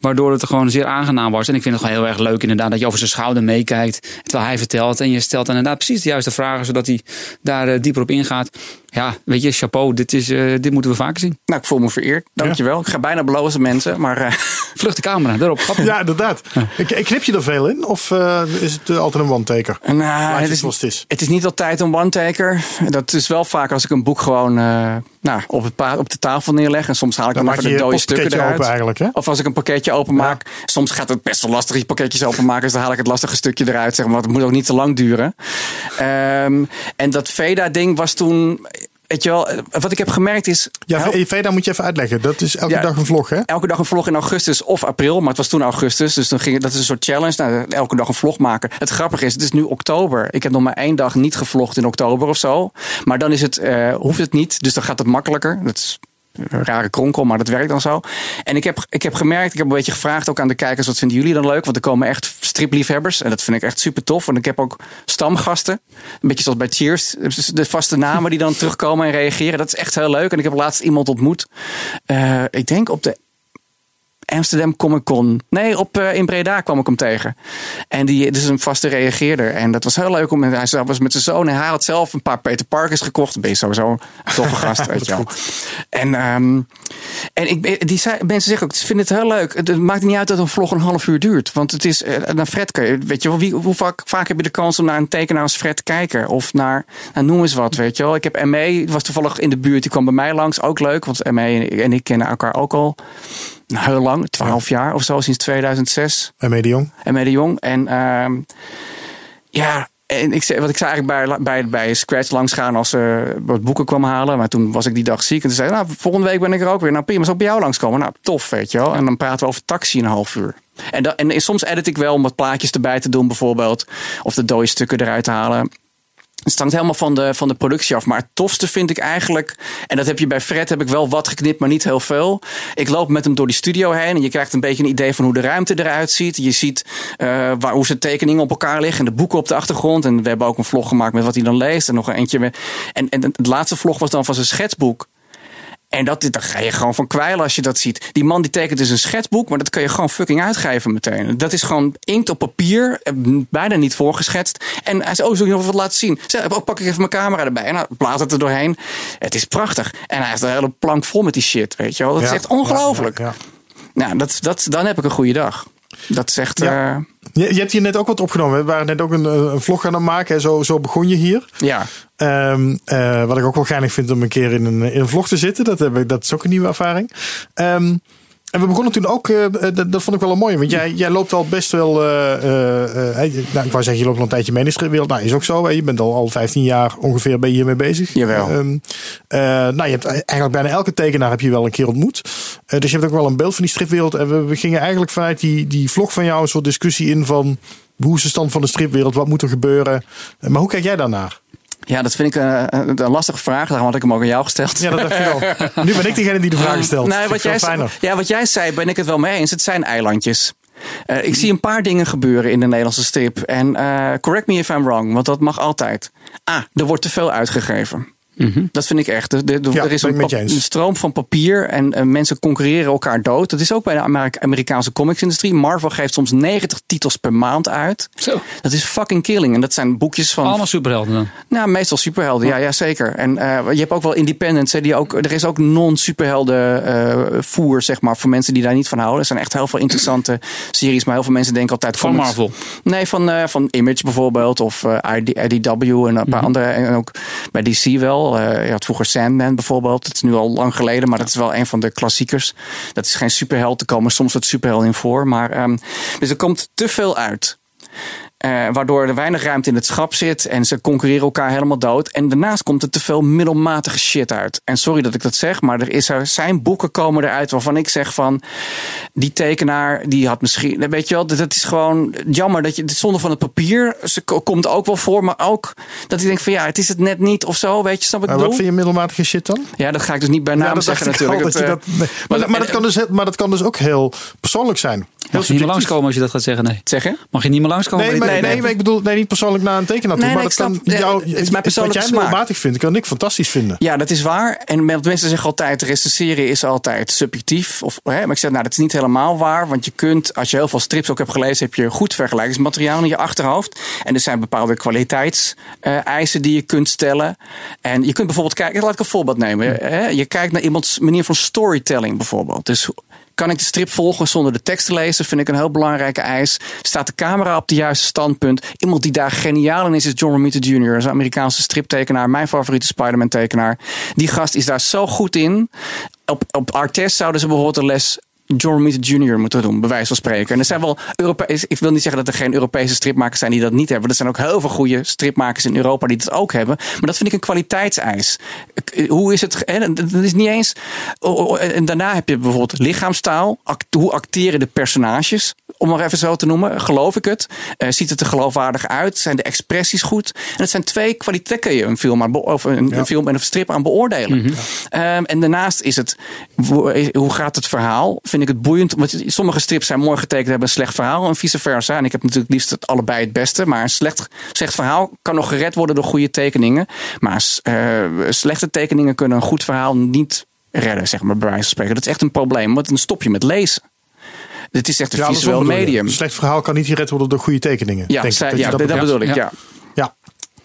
Waardoor het gewoon zeer aangenaam was. En ik vind het gewoon heel erg leuk inderdaad dat je over zijn schouder meekijkt. Terwijl hij vertelt. En je stelt dan inderdaad precies de juiste vragen, zodat hij daar eh, dieper op ingaat. Ja, weet je, chapeau, dit, is, eh, dit moeten we vaker zien. Nou, ik voel me vereerd. Dankjewel. Ik ga bijna belozen mensen, maar eh, Vlucht de camera, daarop. Grappig. Ja, inderdaad. Ik, ik knip je er veel in? Of eh, is het altijd een one-taker? nou, Laat je het, het is, zoals het is. het is niet altijd een one-taker. Dat is wel vaak als ik een boek gewoon eh, nou, op, het pa- op de tafel neerleg. En soms haal ik Dan dan, even je de je dode stukken eruit. open eigenlijk, hè? Of als ik een pakketje openmaak. Soms gaat het best wel lastig die pakketjes openmaken. Dus dan haal ik het lastige stukje eruit. Zeg maar, want het moet ook niet te lang duren. Ehm, en dat Veda-ding was toen... Weet je wel, wat ik heb gemerkt is... Ja, Veda moet je even uitleggen. Dat is elke Ja. dag een vlog, hè? elke dag een vlog in augustus of april. Maar het was toen augustus. Dus dan ging, dat is een soort challenge. Nou, elke dag een vlog maken. Het grappige is, het is nu oktober. Ik heb nog maar één dag niet gevlogd in oktober of zo. Maar dan is het, eh, hoeft het niet. Dus dan gaat het makkelijker. Dat is rare kronkel, maar dat werkt dan zo. En ik heb, ik heb gemerkt, ik heb een beetje gevraagd ook aan de kijkers, wat vinden jullie dan leuk? Want er komen echt stripliefhebbers en dat vind ik echt super tof. En ik heb ook stamgasten, een beetje zoals bij Cheers, de vaste namen die dan terugkomen en reageren. Dat is echt heel leuk. En ik heb laatst iemand ontmoet, eh, ik denk op de Amsterdam Comic Con. Nee, op, eh, in Breda kwam ik hem tegen. En die is een vaste reageerder. En dat was heel leuk. Om, hij was met zijn zoon en hij had zelf een paar Peter Parkers gekocht. Dan ben je sowieso een toffe gast, weet je wel. En, ehm, en ik, die zei, mensen zeggen ook, ze vinden het heel leuk. Het maakt niet uit dat een vlog een half uur duurt. Want het is, eh, naar Fred kun je, weet je wel, wie, hoe vaak, vaak heb je de kans om naar een tekenaar als Fred te kijken? Of naar, nou, noem eens wat, weet je wel. Ik heb ME, was toevallig in de buurt, die kwam bij mij langs. Ook leuk, want ME en ik kennen elkaar ook al heel lang, 12 jaar of zo, sinds 2006. En de Jong. En de Jong. En ehm, ja, en ik zei, wat ik zei eigenlijk bij, bij, bij Scratch langs gaan als ze wat boeken kwam halen. Maar toen was ik die dag ziek. En toen zei nou, volgende week ben ik er ook weer. Nou, prima, zal ik bij jou langskomen? Nou, tof, weet je wel. En dan praten we over taxi een half uur. En, dat, en soms edit ik wel om wat plaatjes erbij te doen, bijvoorbeeld. Of de dode stukken eruit te halen. Het hangt helemaal van de, van de productie af. Maar het tofste vind ik eigenlijk. En dat heb je bij Fred, heb ik wel wat geknipt, maar niet heel veel. Ik loop met hem door die studio heen. En je krijgt een beetje een idee van hoe de ruimte eruit ziet. Je ziet uh, waar, hoe zijn tekeningen op elkaar liggen. En de boeken op de achtergrond. En we hebben ook een vlog gemaakt met wat hij dan leest. En nog een eentje. En, en het laatste vlog was dan van zijn schetsboek. En dat, daar ga je gewoon van kwijlen als je dat ziet. Die man die tekent dus een schetsboek, maar dat kan je gewoon fucking uitgeven meteen. Dat is gewoon inkt op papier, eh, bijna niet voorgeschetst. En hij zei, oh, zul je nog wat laten zien? Zeg, oh, pak ik even mijn camera erbij. En nou, plaat het er doorheen. Het is prachtig. En hij heeft een hele plank vol met die shit, weet je wel. Dat is echt ongelooflijk. Ja, nou, dat, dat, dan heb ik een goede dag. Dat is echt... Uh, je, je, hebt hier net ook wat opgenomen. We waren net ook een, een vlog gaan maken. Zo, zo begon je hier. Ja. Um, uh, wat ik ook wel geinig vind om een keer in een, in een vlog te zitten. Dat, heb ik, dat is ook een nieuwe ervaring. Um, en we begonnen toen ook, uh, dat, dat, vond ik wel een mooie. Want jij, jij loopt al best wel, uh, nou, ik wou zeggen, je loopt al een tijdje mee in de wereld. Nou, is ook zo. Hè? Je bent al, al 15 jaar ongeveer ben je hiermee bezig. Jawel. Um, nou, je hebt eigenlijk bijna elke tekenaar heb je wel een keer ontmoet. dus je hebt ook wel een beeld van die stripwereld. En we, we gingen eigenlijk vanuit die, die vlog van jou een soort discussie in van... Hoe is de stand van de stripwereld? Wat moet er gebeuren? Maar hoe kijk jij daarnaar? Ja, dat vind ik een, een, lastige vraag. Daarom had ik hem ook aan jou gesteld. Ja, dat dacht ik al. Nu ben ik degene die de vraag stelt. Nee, wat jij, ja, wat jij zei, ben ik het wel mee eens. Het zijn eilandjes. Uh, ik zie een paar dingen gebeuren in de Nederlandse strip. En uh, correct me if I'm wrong, want dat mag altijd. Ah, er wordt te veel uitgegeven. Mhm. Dat vind ik echt. er is een, stroom van papier en mensen concurreren elkaar dood. Dat is ook bij de Amerikaanse comics-industrie. Marvel geeft soms 90 titels per maand uit. Zo. Dat is fucking killing. En dat zijn boekjes van. Allemaal superhelden dan? Nou, meestal superhelden, ja, ja zeker. En uh, je hebt ook wel independents. Hè, die ook, er is ook non-superhelden uh, voer, zeg maar, voor mensen die daar niet van houden. Er zijn echt heel veel interessante series, maar heel veel mensen denken altijd van Marvel. Nee, van, uh, van Image bijvoorbeeld, of IDW en een paar mm -hmm. andere. En ook bij DC wel. Uh, je had vroeger Sandman bijvoorbeeld. Dat is nu al lang geleden, maar dat is wel een van de klassiekers. Dat is geen superheld. te komen soms wat superheld in voor. Maar, um, dus er komt te veel uit. Uh, waardoor er weinig ruimte in het schap zit en ze concurreren elkaar helemaal dood. En daarnaast komt er te veel middelmatige shit uit. En sorry dat ik dat zeg, maar er, is, er zijn boeken komen eruit waarvan ik zeg van die tekenaar die had misschien, weet je wel, dat is gewoon jammer dat je het zonder van het papier ze komt ook wel voor, maar ook dat ik denk van ja, het is het net niet of zo, weet je, snap ik maar Wat vind je middelmatige shit dan? Ja, dat ga ik dus niet bij naam ja, zeggen natuurlijk. Dat, dat, nee. maar, maar, dat kan dus, maar dat kan dus ook heel persoonlijk zijn. Mag je niet meer langskomen als je dat gaat zeggen? Nee. Zeggen? Mag je niet meer langskomen? Nee, nee, nee, maar ik bedoel nee, niet persoonlijk naar een tekenaar toe. Nee, maar dat kan jou, het is mijn persoonlijke wat jij vindt, kan ik fantastisch vinden. Ja, dat is waar. En mensen zeggen altijd, recenseren is altijd subjectief. Of, hè, maar ik zeg, nou, dat is niet helemaal waar. Want je kunt, als je heel veel strips ook hebt gelezen, heb je goed vergelijkingsmateriaal in je achterhoofd. En er zijn bepaalde kwaliteitseisen die je kunt stellen. En je kunt bijvoorbeeld kijken, laat ik een voorbeeld nemen. Hè. Je kijkt naar iemands manier van storytelling bijvoorbeeld. Dus kan ik de strip volgen zonder de tekst te lezen? Vind ik een heel belangrijke eis. Staat de camera op het juiste standpunt? Iemand die daar geniaal in is, is John Romita Jr., een Amerikaanse striptekenaar, mijn favoriete Spider-Man tekenaar. Die gast is daar zo goed in. Op, op Artes zouden ze bijvoorbeeld een les John Romita Jr. moeten doen, bij wijze van spreken. En er zijn wel Europese, ik wil niet zeggen dat er geen Europese stripmakers zijn die dat niet hebben. Er zijn ook heel veel goede stripmakers in Europa die dat ook hebben. Maar dat vind ik een kwaliteitseis. Hoe is het? Dat is niet eens. En daarna heb je bijvoorbeeld lichaamstaal. Hoe acteren de personages? Om maar even zo te noemen. Geloof ik het? Uh, ziet het er geloofwaardig uit? Zijn de expressies goed? En dat zijn twee kwaliteiten je een film, aan of een, film en een strip aan beoordelen. Mhm. um, en daarnaast is het. Hoe gaat het verhaal? vind ik het boeiend. Want sommige strips zijn mooi getekend, hebben een slecht verhaal en vice versa. En ik heb natuurlijk liefst het allebei het beste. Maar een slecht, slecht verhaal kan nog gered worden door goede tekeningen. Maar uh, slechte tekeningen kunnen een goed verhaal niet redden, zeg maar, bij wijze van spreken. Dat is echt een probleem, want dan stop je met lezen. Het is echt een Ja, visueel medium. Een slecht verhaal kan niet gered worden door goede tekeningen. Ja, denk ik. zij- Dat ja, dat bedoel ik, ja. Ja.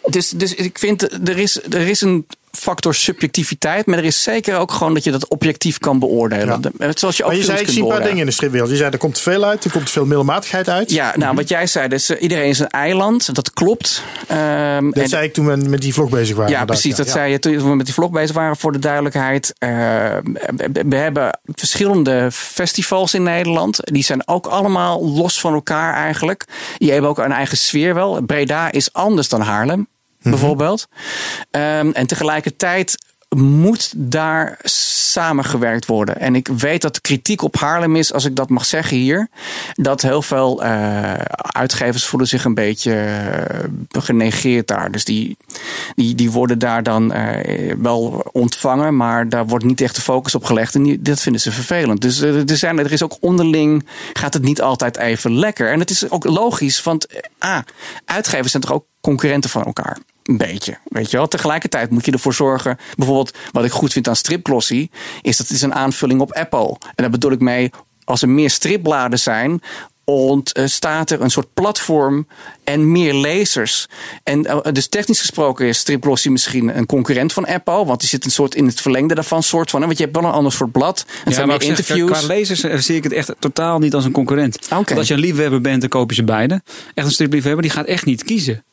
Dus, dus ik vind, er is, er is een factor subjectiviteit, maar er is zeker ook gewoon dat je dat objectief kan beoordelen. Ja. Zoals je ook Maar je zei, ik zie een paar dingen in de stripwereld. Je zei, er komt te veel uit, er komt veel middelmatigheid uit. Ja, nou, wat jij zei, dus, eh, iedereen is een eiland. Dat klopt. Ehm, Dat en- zei ik toen we met die vlog bezig waren. ja, precies. Dat Ja. zei je toen we met die vlog bezig waren, voor de duidelijkheid. Eh, we- we hebben verschillende festivals in Nederland. Die zijn ook allemaal los van elkaar eigenlijk. Die hebben ook een eigen sfeer wel. Breda is anders dan Haarlem, bijvoorbeeld. Ehm, en tegelijkertijd moet daar samengewerkt worden. En ik weet dat de kritiek op Haarlem is, als ik dat mag zeggen hier, dat heel veel eh, uitgevers voelen zich een beetje eh, genegeerd daar. Dus die, die, die worden daar dan eh, wel ontvangen, maar daar wordt niet echt de focus op gelegd. En die, dat vinden ze vervelend. Dus er, zijn, er is ook onderling, gaat het niet altijd even lekker. En het is ook logisch, want ah, uitgevers zijn toch ook concurrenten van elkaar. Een beetje, weet je wel. Tegelijkertijd moet je ervoor zorgen. Bijvoorbeeld, wat ik goed vind aan Stripglossy, is dat het is een aanvulling op Apple. En daar bedoel ik mee, als er meer stripbladen zijn, ontstaat er een soort platform en meer lezers. En eh, dus technisch gesproken is Stripglossy misschien een concurrent van Apple, want die zit een soort in het verlengde daarvan, soort van. hè, Want je hebt wel een ander soort blad. Het zijn maar meer ik zeg, interviews. Qua lezers eh, zie ik het echt totaal niet als een concurrent. Want als je een liefhebber bent, dan koop je ze beide. Echt een stripliefhebber, die gaat echt niet kiezen.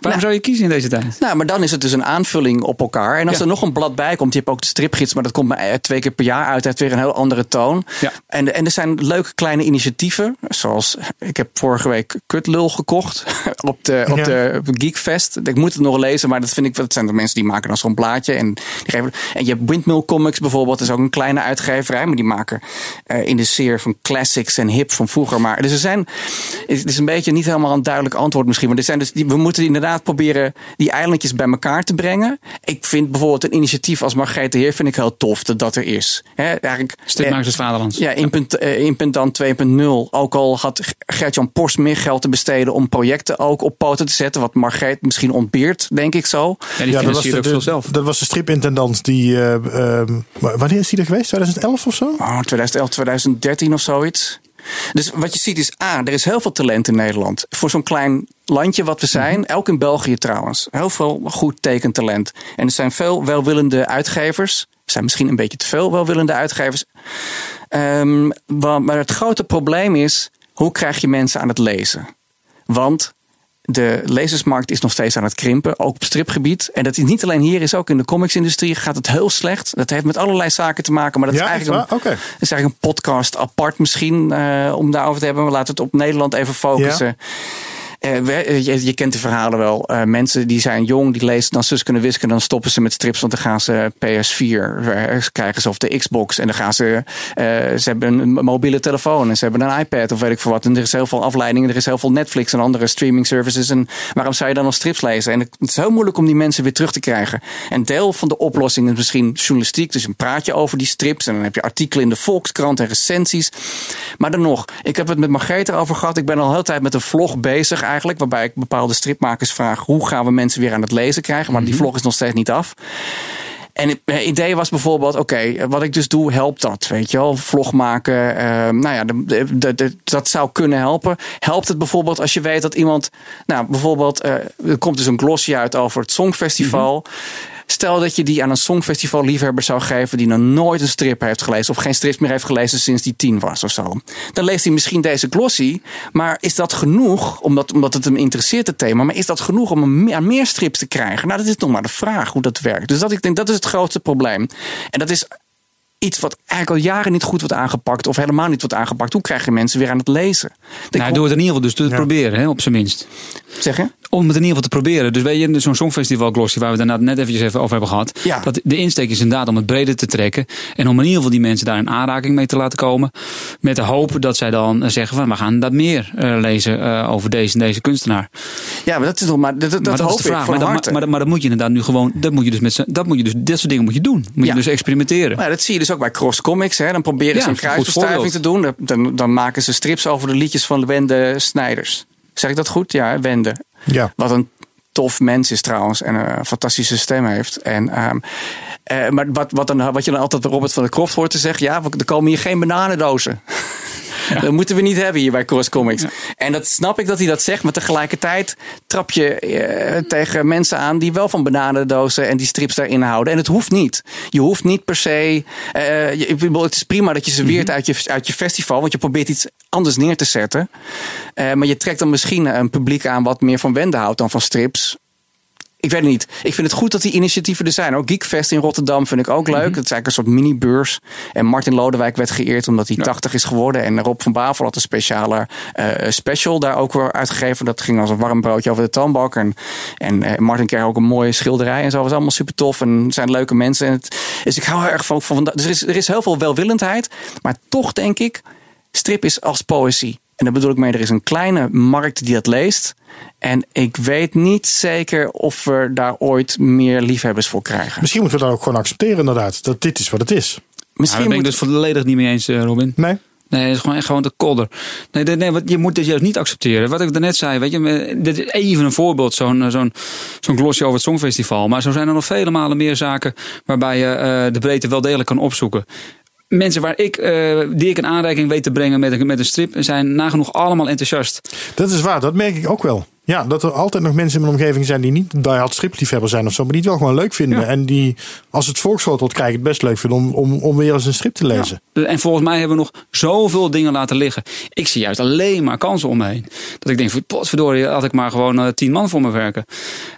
Waarom Nou. zou je kiezen in deze tijd? Nou, maar dan is het dus een aanvulling op elkaar. En als Ja. er nog een blad bij komt, je hebt ook de stripgids, maar dat komt maar eh, twee keer per jaar uit. Het heeft weer een heel andere toon. Ja. En, en er zijn leuke kleine initiatieven. Zoals, ik heb vorige week Kutlul gekocht op de, op Ja. de Geekfest. Ik moet het nog lezen, maar dat vind ik, dat zijn de mensen die maken dan zo'n blaadje. En, die geven, en je hebt Windmill Comics bijvoorbeeld, dat is ook een kleine uitgeverij. Maar die maken eh, in de sfeer van classics en hip van vroeger. Maar dus er zijn, het is een beetje niet helemaal een duidelijk antwoord misschien. Maar er zijn dus, die, we moeten inderdaad proberen die eilandjes bij elkaar te brengen. Ik vind bijvoorbeeld een initiatief als Margreet de Heer vind ik heel tof dat dat er is. Hè, eigenlijk, Stripmakers des Vaderlands. ja, in punt, eh, in punt dan 2.0. Ook al had Gert-Jan Post meer geld te besteden om projecten ook op poten te zetten. Wat Margreet misschien ontbeert, denk ik zo. En die Ja, dat was, de, zelf. dat was de stripintendant die. eh, ehm, wanneer is die er geweest? 2011 of zo? Oh, 2011, 2013 of zoiets. Dus wat je ziet is, A, er is heel veel talent in Nederland. Voor zo'n klein landje wat we zijn, ook in België trouwens. Heel veel goed tekentalent. En er zijn veel welwillende uitgevers. Er zijn misschien een beetje te veel welwillende uitgevers. Ehm, maar het grote probleem is, hoe krijg je mensen aan het lezen? Want de lezersmarkt is nog steeds aan het krimpen, ook op stripgebied. En dat is niet alleen hier, is ook in de comicsindustrie gaat het heel slecht. Dat heeft met allerlei zaken te maken, maar dat Ja, is eigenlijk een, is eigenlijk een podcast apart misschien eh, om daarover te hebben. We laten het op Nederland even focussen. We- je, je kent de verhalen wel. Eh, mensen die zijn jong, die lezen dan kunnen wiskunde. Dan stoppen ze met strips, want dan gaan ze PS4 eh, krijgen ze of de Xbox. En dan gaan ze, eh, ze hebben een mobiele telefoon en ze hebben een iPad of weet ik veel wat. En er is heel veel afleidingen, er is heel veel Netflix en andere streaming services. En waarom zou je dan nog strips lezen? En het is heel moeilijk om die mensen weer terug te krijgen. En deel van de oplossing is misschien journalistiek. Dus een praatje over die strips. En dan heb je artikelen in de Volkskrant en recensies. Maar dan nog, ik heb het met Margreet erover gehad. Ik ben al heel tijd met een vlog bezig eigenlijk. Waarbij ik bepaalde stripmakers vraag. Hoe gaan we mensen weer aan het lezen krijgen? Maar die vlog is nog steeds niet af. En het idee was bijvoorbeeld, oké, wat ik dus doe, helpt dat? Weet je wel, vlog maken. eh, nou ja, de, de, de- de- dat zou kunnen helpen. Helpt het bijvoorbeeld als je weet dat iemand, nou bijvoorbeeld, eh, er komt dus een glossy uit over het Songfestival. Stel dat je die aan een Songfestival liefhebber zou geven die nog nooit een strip heeft gelezen of geen strips meer heeft gelezen sinds die tien was of zo. Dan leest hij misschien deze glossy, maar is dat genoeg, omdat, omdat het hem interesseert het thema, maar is dat genoeg om aan meer strips te krijgen? Nou, dat is nog maar de vraag hoe dat werkt. Dus dat, ik denk dat is het grootste probleem. En dat is iets wat eigenlijk al jaren niet goed wordt aangepakt of helemaal niet wordt aangepakt. Hoe krijg je mensen weer aan het lezen? Nou, doe het in ieder geval dus te proberen, hè, op zijn minst. zeg je? Om het in ieder geval te proberen. Dus weet je, zo'n songfestival glossy waar we het daarna net eventjes even over hebben gehad. Ja. Dat de insteek is inderdaad om het breder te trekken. En om in ieder geval die mensen daar in aanraking mee te laten komen. Met de hoop dat zij dan eh, zeggen van we gaan dat meer eh, lezen eh, over deze en deze kunstenaar. Ja, maar dat is nog maar dat, dat, maar hoop is de ik vraag. van Maar, dat, maar, maar, maar dat moet je inderdaad nu gewoon, dat moet je dus met z'n- dat moet je dus, dit soort dingen moet je doen. Moet Ja. je dus experimenteren. Nou, dat zie je dus ook bij Cross Comics. Hè. Dan proberen Ja, ze een kruisverstuiving te doen. Dan, dan maken ze strips over de liedjes van Wende Snijders. Zeg ik dat goed? Ja, Wende. Ja. Wat een tof mens is trouwens. En een fantastische stem heeft. En, ehm, eh, maar wat, wat, dan, wat je dan altijd bij Robert van der Kroft hoort te zeggen. Ja, er komen hier geen bananendozen. Dat moeten we niet hebben hier bij Cross Comics. En dat snap ik dat hij dat zegt, maar tegelijkertijd trap je eh, tegen mensen aan die wel van bananendozen en die strips daarin houden. En het hoeft niet. Je hoeft niet per se. eh, je- het is prima dat je ze weert uit, je, uit je festival, want je probeert iets anders neer te zetten. Eh, maar je trekt dan misschien een publiek aan wat meer van wende houdt dan van strips. Ik weet het niet. Ik vind het goed dat die initiatieven er zijn. Ook Geekfest in Rotterdam vind ik ook leuk. Het is eigenlijk een soort mini-beurs. En Martin Lodewijk werd geëerd omdat hij 80 is geworden. En Rob van Bavel had een speciale eh, special daar ook weer uitgegeven. Dat ging als een warm broodje over de toonbank. En, en eh, Martin kreeg ook een mooie schilderij en zo. Was allemaal super tof. En zijn leuke mensen. En het, dus ik hou er erg van. van dus er is, er is heel veel welwillendheid. Maar toch denk ik, strip is als poëzie. En daar bedoel ik mee, er is een kleine markt die dat leest. En ik weet niet zeker of we daar ooit meer liefhebbers voor krijgen. Misschien moeten we dat ook gewoon accepteren, inderdaad. Dat dit is wat het is. Misschien ben ik moet- dus volledig niet mee eens, eh, Robin. Nee? Nee, het is gewoon echt gewoon de kolder. Nee, nee, nee, wat- je moet dit juist niet accepteren. Wat ik daarnet zei, weet je, dit is even een voorbeeld, zo'n eh, zo'n zo'n glossje over het Songfestival. Maar zo zijn er nog vele malen meer zaken waarbij je eh, de breedte wel degelijk kan opzoeken. Mensen waar ik, eh, die ik in aanreiking weet te brengen met, een- met een strip, zijn nagenoeg allemaal enthousiast. Dat is waar, dat merk ik ook wel. Ja, dat er altijd nog mensen in mijn omgeving zijn die niet die-hard stripliefhebber zijn of zo, maar die het wel gewoon leuk vinden. Ja. En die, als het volksschotelt krijgen, het best leuk vinden om, om, om weer eens een strip te lezen. En volgens mij hebben we nog zoveel dingen laten liggen. Ik zie juist alleen maar kansen om me heen. Dat ik denk, potverdorie, had ik maar gewoon eh, tien man voor me werken.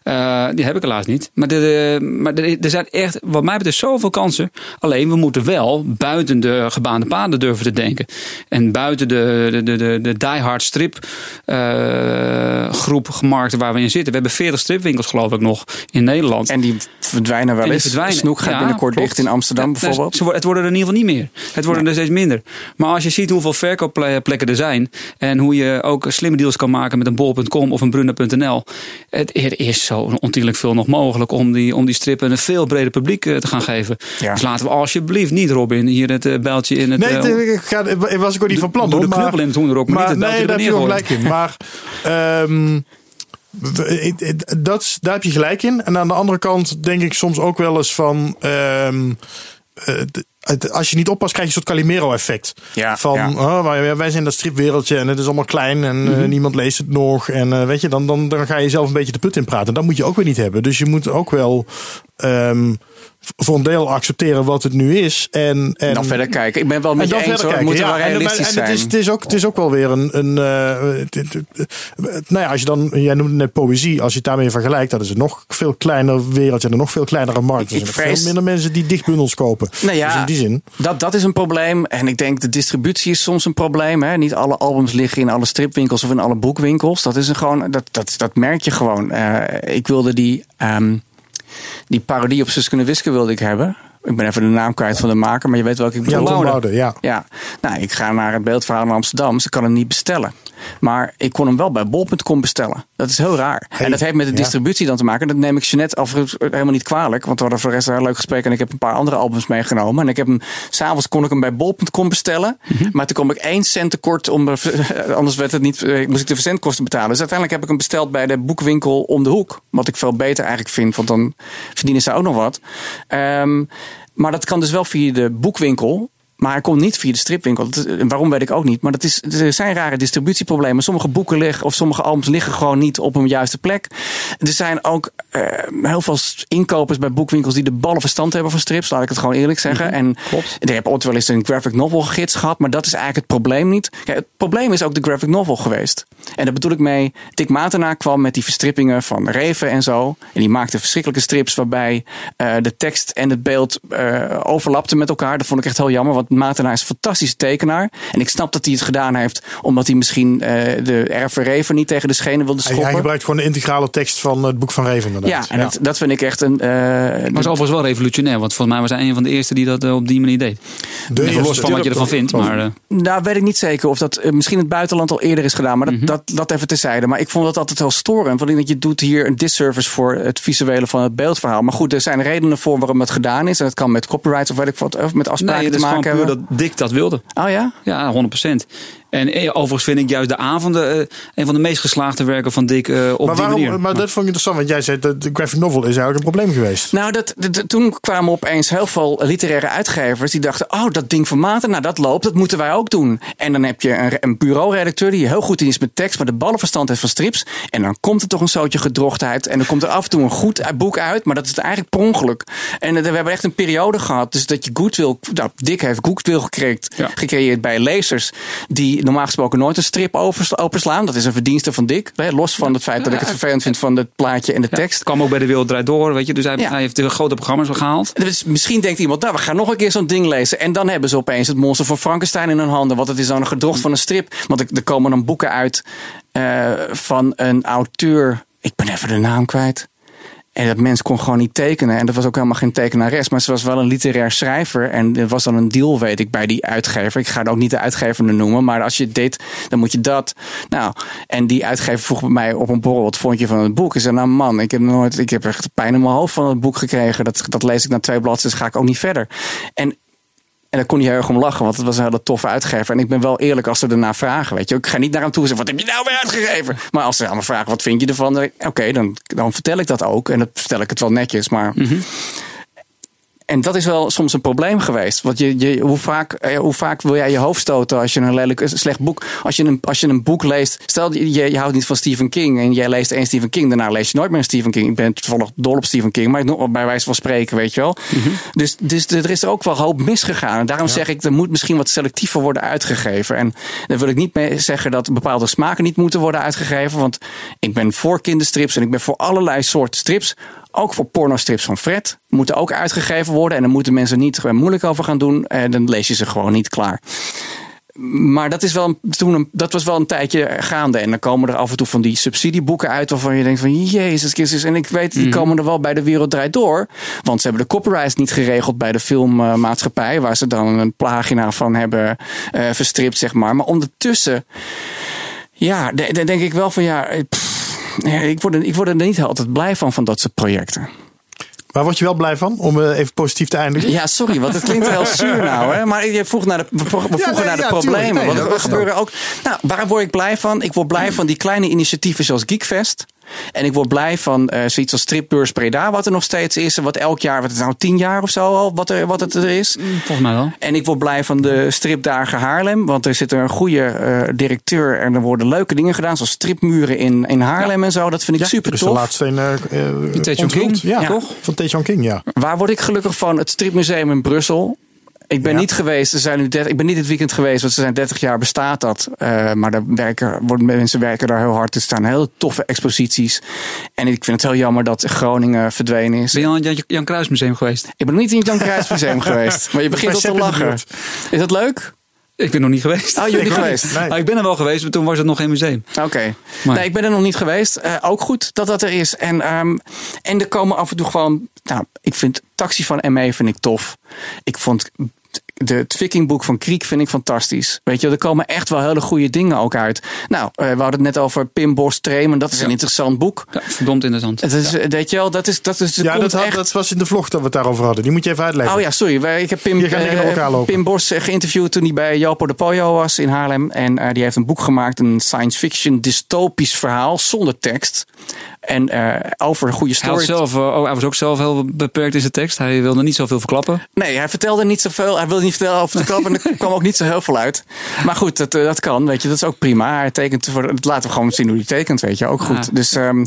Eh, die heb ik helaas niet. Maar, de, de- maar er er zijn echt, wat mij betreft, zoveel kansen. Alleen, we moeten wel buiten de gebaande paden durven te denken. En buiten de, de, de, de, de diehard strip eh, groep gemarkten waar we in zitten. We hebben 40 stripwinkels, geloof ik, nog in Nederland. En die verdwijnen wel eens. verdwijnen. Snoek gaat Ja, binnenkort klopt. dicht in Amsterdam Ja, bijvoorbeeld. het worden er in ieder geval niet meer. Het worden er steeds minder. Maar als je ziet hoeveel verkoopplekken er zijn. En hoe je ook slimme deals kan maken met een bol.com of een brunner.nl. Het, er is zo ontiegelijk veel nog mogelijk om die, om die strippen een veel breder publiek eh, te gaan geven. Ja. Dus laten we alsjeblieft niet, Robin, hier het eh, bijltje in het... Nee, eh, het, ik ga, was ik ook niet van plan. doe hoor, de maar- knuppel in het hoenderok, maar niet het nee, daar heb je er gelijk in. Maar ehm, het- dat, daar heb je gelijk in. En aan de andere kant denk ik soms ook wel eens van... ehm, eh, als je niet oppast, krijg je een soort Calimero-effect. Ja, van, ja. oh, wij, zijn dat stripwereldje en het is allemaal klein en Mhm. eh, niemand leest het nog. En eh, weet je, dan, dan, dan ga je zelf een beetje de put in praten. Dat moet je ook weer niet hebben. Dus je moet ook wel ehm, voor een deel accepteren wat het nu is. En, en dan verder kijken. Ik ben wel met je eens verder hoor. Kijken. wel Ja, realistisch en zijn. het, is, het, is ook, het is ook wel weer een. een eh, nou ja, als je dan. Jij noemde net poëzie. Als je het daarmee vergelijkt, dan is het nog veel kleiner wereldje. En een nog veel kleinere markt. Er zijn vrees- veel minder mensen die dichtbundels kopen. Nou ja, dus in die zin. Dat, dat is een probleem. En ik denk de distributie is soms een probleem. Hè? Niet alle albums liggen in alle stripwinkels of in alle boekwinkels. Dat, is een gewoon, dat, dat, dat merk je gewoon. Eh, ik wilde die, ehm, die parodie op Suske Wiske wilde ik hebben. Ik ben even de naam kwijt van de maker, maar je weet welke ik bedoel. Ja, Laude. Ja. Ja, nou, ik ga naar het beeldverhaal in Amsterdam. Ze kan hem niet bestellen. Maar ik kon hem wel bij bol.com bestellen. Dat is heel raar. Hey, en dat heeft met de ja. distributie dan te maken. Dat neem ik Jeanette overigens helemaal niet kwalijk. Want we hadden voor de rest een heel leuk gesprek. En ik heb een paar andere albums meegenomen. En ik heb hem, s'avonds kon ik hem bij bol.com bestellen. Mhm. Maar toen kwam ik één cent tekort. Om, de- anders werd het niet, eh, moest ik de verzendkosten betalen. Dus uiteindelijk heb ik hem besteld bij de boekwinkel om de hoek. Wat ik veel beter eigenlijk vind. Want dan verdienen ze ook nog wat. Ehm, maar dat kan dus wel via de boekwinkel. Maar hij komt niet via de stripwinkel. Dat is- waarom weet ik ook niet. Maar dat is, er zijn rare distributieproblemen. Sommige boeken liggen of sommige albums liggen gewoon niet op een juiste plek. Er zijn ook eh, heel veel inkopers bij boekwinkels die de ballen verstand hebben van strips. Laat ik het gewoon eerlijk zeggen. En ik heb ooit wel eens een graphic novel gids gehad. Maar dat is eigenlijk het probleem niet. Kijk, het probleem is ook de graphic novel geweest. En daar bedoel ik mee. Dick Matenaar kwam met die verstrippingen van Reven en zo. En die maakte verschrikkelijke strips waarbij eh, de tekst en het beeld eh, overlapten met elkaar. Dat vond ik echt heel jammer. Want Matenaar is een fantastische tekenaar. En ik snap dat hij het gedaan heeft omdat hij misschien eh, de erven Reven niet tegen de schenen wilde schoppen. hij gebruikt gewoon de integrale tekst van het boek van Reven. ja, Inderdaad. en Dat, dat vind ik echt een. eh, Maar het is overigens wel revolutionair. Want volgens mij was hij een van de eerste die dat eh, op die manier deed. De Even los van wat je ervan vindt. Maar eh, Nou, weet ik niet zeker of dat misschien in het buitenland al eerder is gedaan. Maar dat, dat, dat even terzijde. Maar ik vond dat altijd wel storend. Want ik denk, je doet hier een disservice voor het visuele van het beeldverhaal. Maar goed, er zijn redenen voor waarom het gedaan is. En het kan met copyright of weet ik wat, of met afspraken nee, te maken puur dat Dick dat wilde. Oh ja? Ja, 100%. En eh, overigens vind ik juist de avonden eh, een van de meest geslaagde werken van Dick eh, op Maar, die waarom, manier. maar dat vond ik interessant, want jij zei dat de graphic novel is eigenlijk een probleem geweest. Nou, dat, toen kwamen opeens heel veel literaire uitgevers die dachten: Oh, dat ding van Maarten, nou dat loopt, dat moeten wij ook doen. En dan heb je een, een bureauredacteur die heel goed is met tekst, maar de ballenverstand heeft van strips. En dan komt er toch een zootje gedrochtheid. En dan komt er af en toe een goed boek uit, maar dat is eigenlijk per ongeluk. En we hebben echt een periode gehad, dus dat je goodwill, nou, Dick heeft goodwill gecreëerd, Ja. gecreëerd bij lezers die normaal gesproken nooit een strip openslaan. Dat is een verdienste van Dick. hè, Los van het feit dat ik het vervelend vind van het plaatje en de Ja, tekst. kwam ook bij de Wereld Draait Door, weet je. Dus hij, Ja. hij heeft de grote programma's gehaald. Dus misschien denkt iemand, nou, we gaan nog een keer zo'n ding lezen. En dan hebben ze opeens het monster van Frankenstein in hun handen. Want het is dan een gedrocht van een strip. Want er, er komen dan boeken uit eh, van een auteur. Ik ben even de naam kwijt. En dat mens kon gewoon niet tekenen. En dat was ook helemaal geen tekenares. Maar ze was wel een literair schrijver. En er was dan een deal, weet ik, bij die uitgever. Ik ga ook niet de uitgever noemen. Maar als je het deed, dan moet je dat. Nou, en die uitgever vroeg bij mij op een borrel. Wat vond je van het boek? Ik zei, nou man, ik heb, nooit, ik heb echt pijn in mijn hoofd van het boek gekregen. Dat, dat lees ik na twee bladzijden, dus ga ik ook niet verder. En en daar kon hij heel erg om lachen, want het was een hele toffe uitgever. En ik ben wel eerlijk als ze ernaar vragen, weet je. Ik ga niet naar hem toe en zeggen, wat heb je nou weer uitgegeven? Maar als ze aan me vragen, wat vind je ervan? Oké, dan, dan vertel ik dat ook. En dan vertel ik het wel netjes, maar... En dat is wel soms een probleem geweest. Want je, je, hoe, vaak, eh, hoe vaak wil jij je hoofd stoten als je een lelijk, een slecht boek. Als je een, als je een boek leest. Stel je, je houdt niet van Stephen King. En jij leest één Stephen King. Daarna lees je nooit meer een Stephen King. Ik ben toevallig dol op Stephen King. Maar ik noem- bij wijze van spreken, weet je wel. dus, dus er is er ook wel hoop misgegaan. En daarom zeg ik, er moet misschien wat selectiever worden uitgegeven. En dan wil ik niet mee zeggen dat bepaalde smaken niet moeten worden uitgegeven. Want ik ben voor kinderstrips en ik ben voor allerlei soorten strips. Ook voor pornostrips van Fred. Moeten ook uitgegeven worden. En dan moeten mensen niet moeilijk over gaan doen. En dan lees je ze gewoon niet klaar. Maar dat, is wel een, toen een, dat was wel een tijdje gaande. En dan komen er af en toe van die subsidieboeken uit. waarvan je denkt: van Jezus Christus. En ik weet, die komen er wel bij de Wereld Draait Door. Want ze hebben de copyrights niet geregeld bij de filmmaatschappij. waar ze dan een pagina van hebben eh, verstript, zeg maar. Maar ondertussen. Ja, dan denk ik wel van ja. eh, pff, ik, word er, ik word er niet altijd blij van, van dat soort projecten. Waar word je wel blij van, om eh, even positief te eindigen? Ja, sorry, want het klinkt heel zuur nou. Hè? Maar je vroeg naar de, we vroegen Ja, nee, naar de ja, problemen. Nee, want er gebeuren ook. Nou, waar word ik blij van? Ik word blij van die kleine initiatieven zoals Geekfest. En ik word blij van eh, zoiets als Stripbeurs Breda, wat er nog steeds is. En wat elk jaar, wat is het nou, tien jaar of zo al, wat, er, wat het er is. Volgens mij wel. En ik word blij van de stripdagen Haarlem. Want er zit er een goede eh, directeur en er worden leuke dingen gedaan. Zoals stripmuren in, in Haarlem en zo. Dat vind ik super Dus de tof. laatste eh, eh, onthuld. King, Ja, ja. toch? Van Tae-Chon King, ja. Waar word ik gelukkig van? Het stripmuseum in Brussel. Ik ben Ja. niet geweest. Ze zijn nu 30, ik ben niet dit weekend geweest, want ze zijn 30 jaar bestaat dat. Eh, maar daar werken, worden, mensen werken daar heel hard. Er staan heel toffe exposities. En ik vind het heel jammer dat Groningen verdwenen is. Ben je al in het Jan- Jan Kruis Museum geweest? Ik ben nog niet in het Jan Kruijs Museum geweest. Maar je begint al te lachen. Is dat leuk? Ik ben nog niet geweest. Oh, je bent niet geweest? Nee. Ah, ik ben er wel geweest, maar toen was het nog geen museum. Oké. Nee, ik ben er nog niet geweest. Eh, ook goed dat dat er is. En, ehm, en er komen af en toe gewoon. Nou, ik vind Taxi van ME vind ik tof. Ik vond de, het Vikingboek van Kriek vind ik fantastisch. Weet je, er komen echt wel hele goede dingen ook uit. Nou, eh, we hadden het net over Pim Bos Tremen. Dat is een interessant boek. Ja, verdomd interessant. Het is, eh, Weet je wel, dat is. Dat is Ja, dat, had- echt, dat was in de vlog dat we het daarover hadden. Die moet je even uitleggen. Oh ja, sorry. Wij- Ik heb Pim, eh, lopen. Pim Bos eh, geïnterviewd toen hij bij Jopo de Pollo was in Haarlem. En eh, die heeft een boek gemaakt, een science fiction dystopisch verhaal zonder tekst. En eh, over een goede Hij, story. zelf, eh, oh, hij was ook zelf heel beperkt in zijn tekst. Hij wilde niet zoveel verklappen. Nee, hij vertelde niet zoveel. Hij wilde niet vertellen over de klap. En er kwam ook niet zo heel veel uit. Maar goed, dat, eh, dat kan. Weet je, dat is ook prima. Hij tekent voor. Laten we gewoon zien hoe hij tekent. Weet je, ook goed. Ja. Dus, ehm,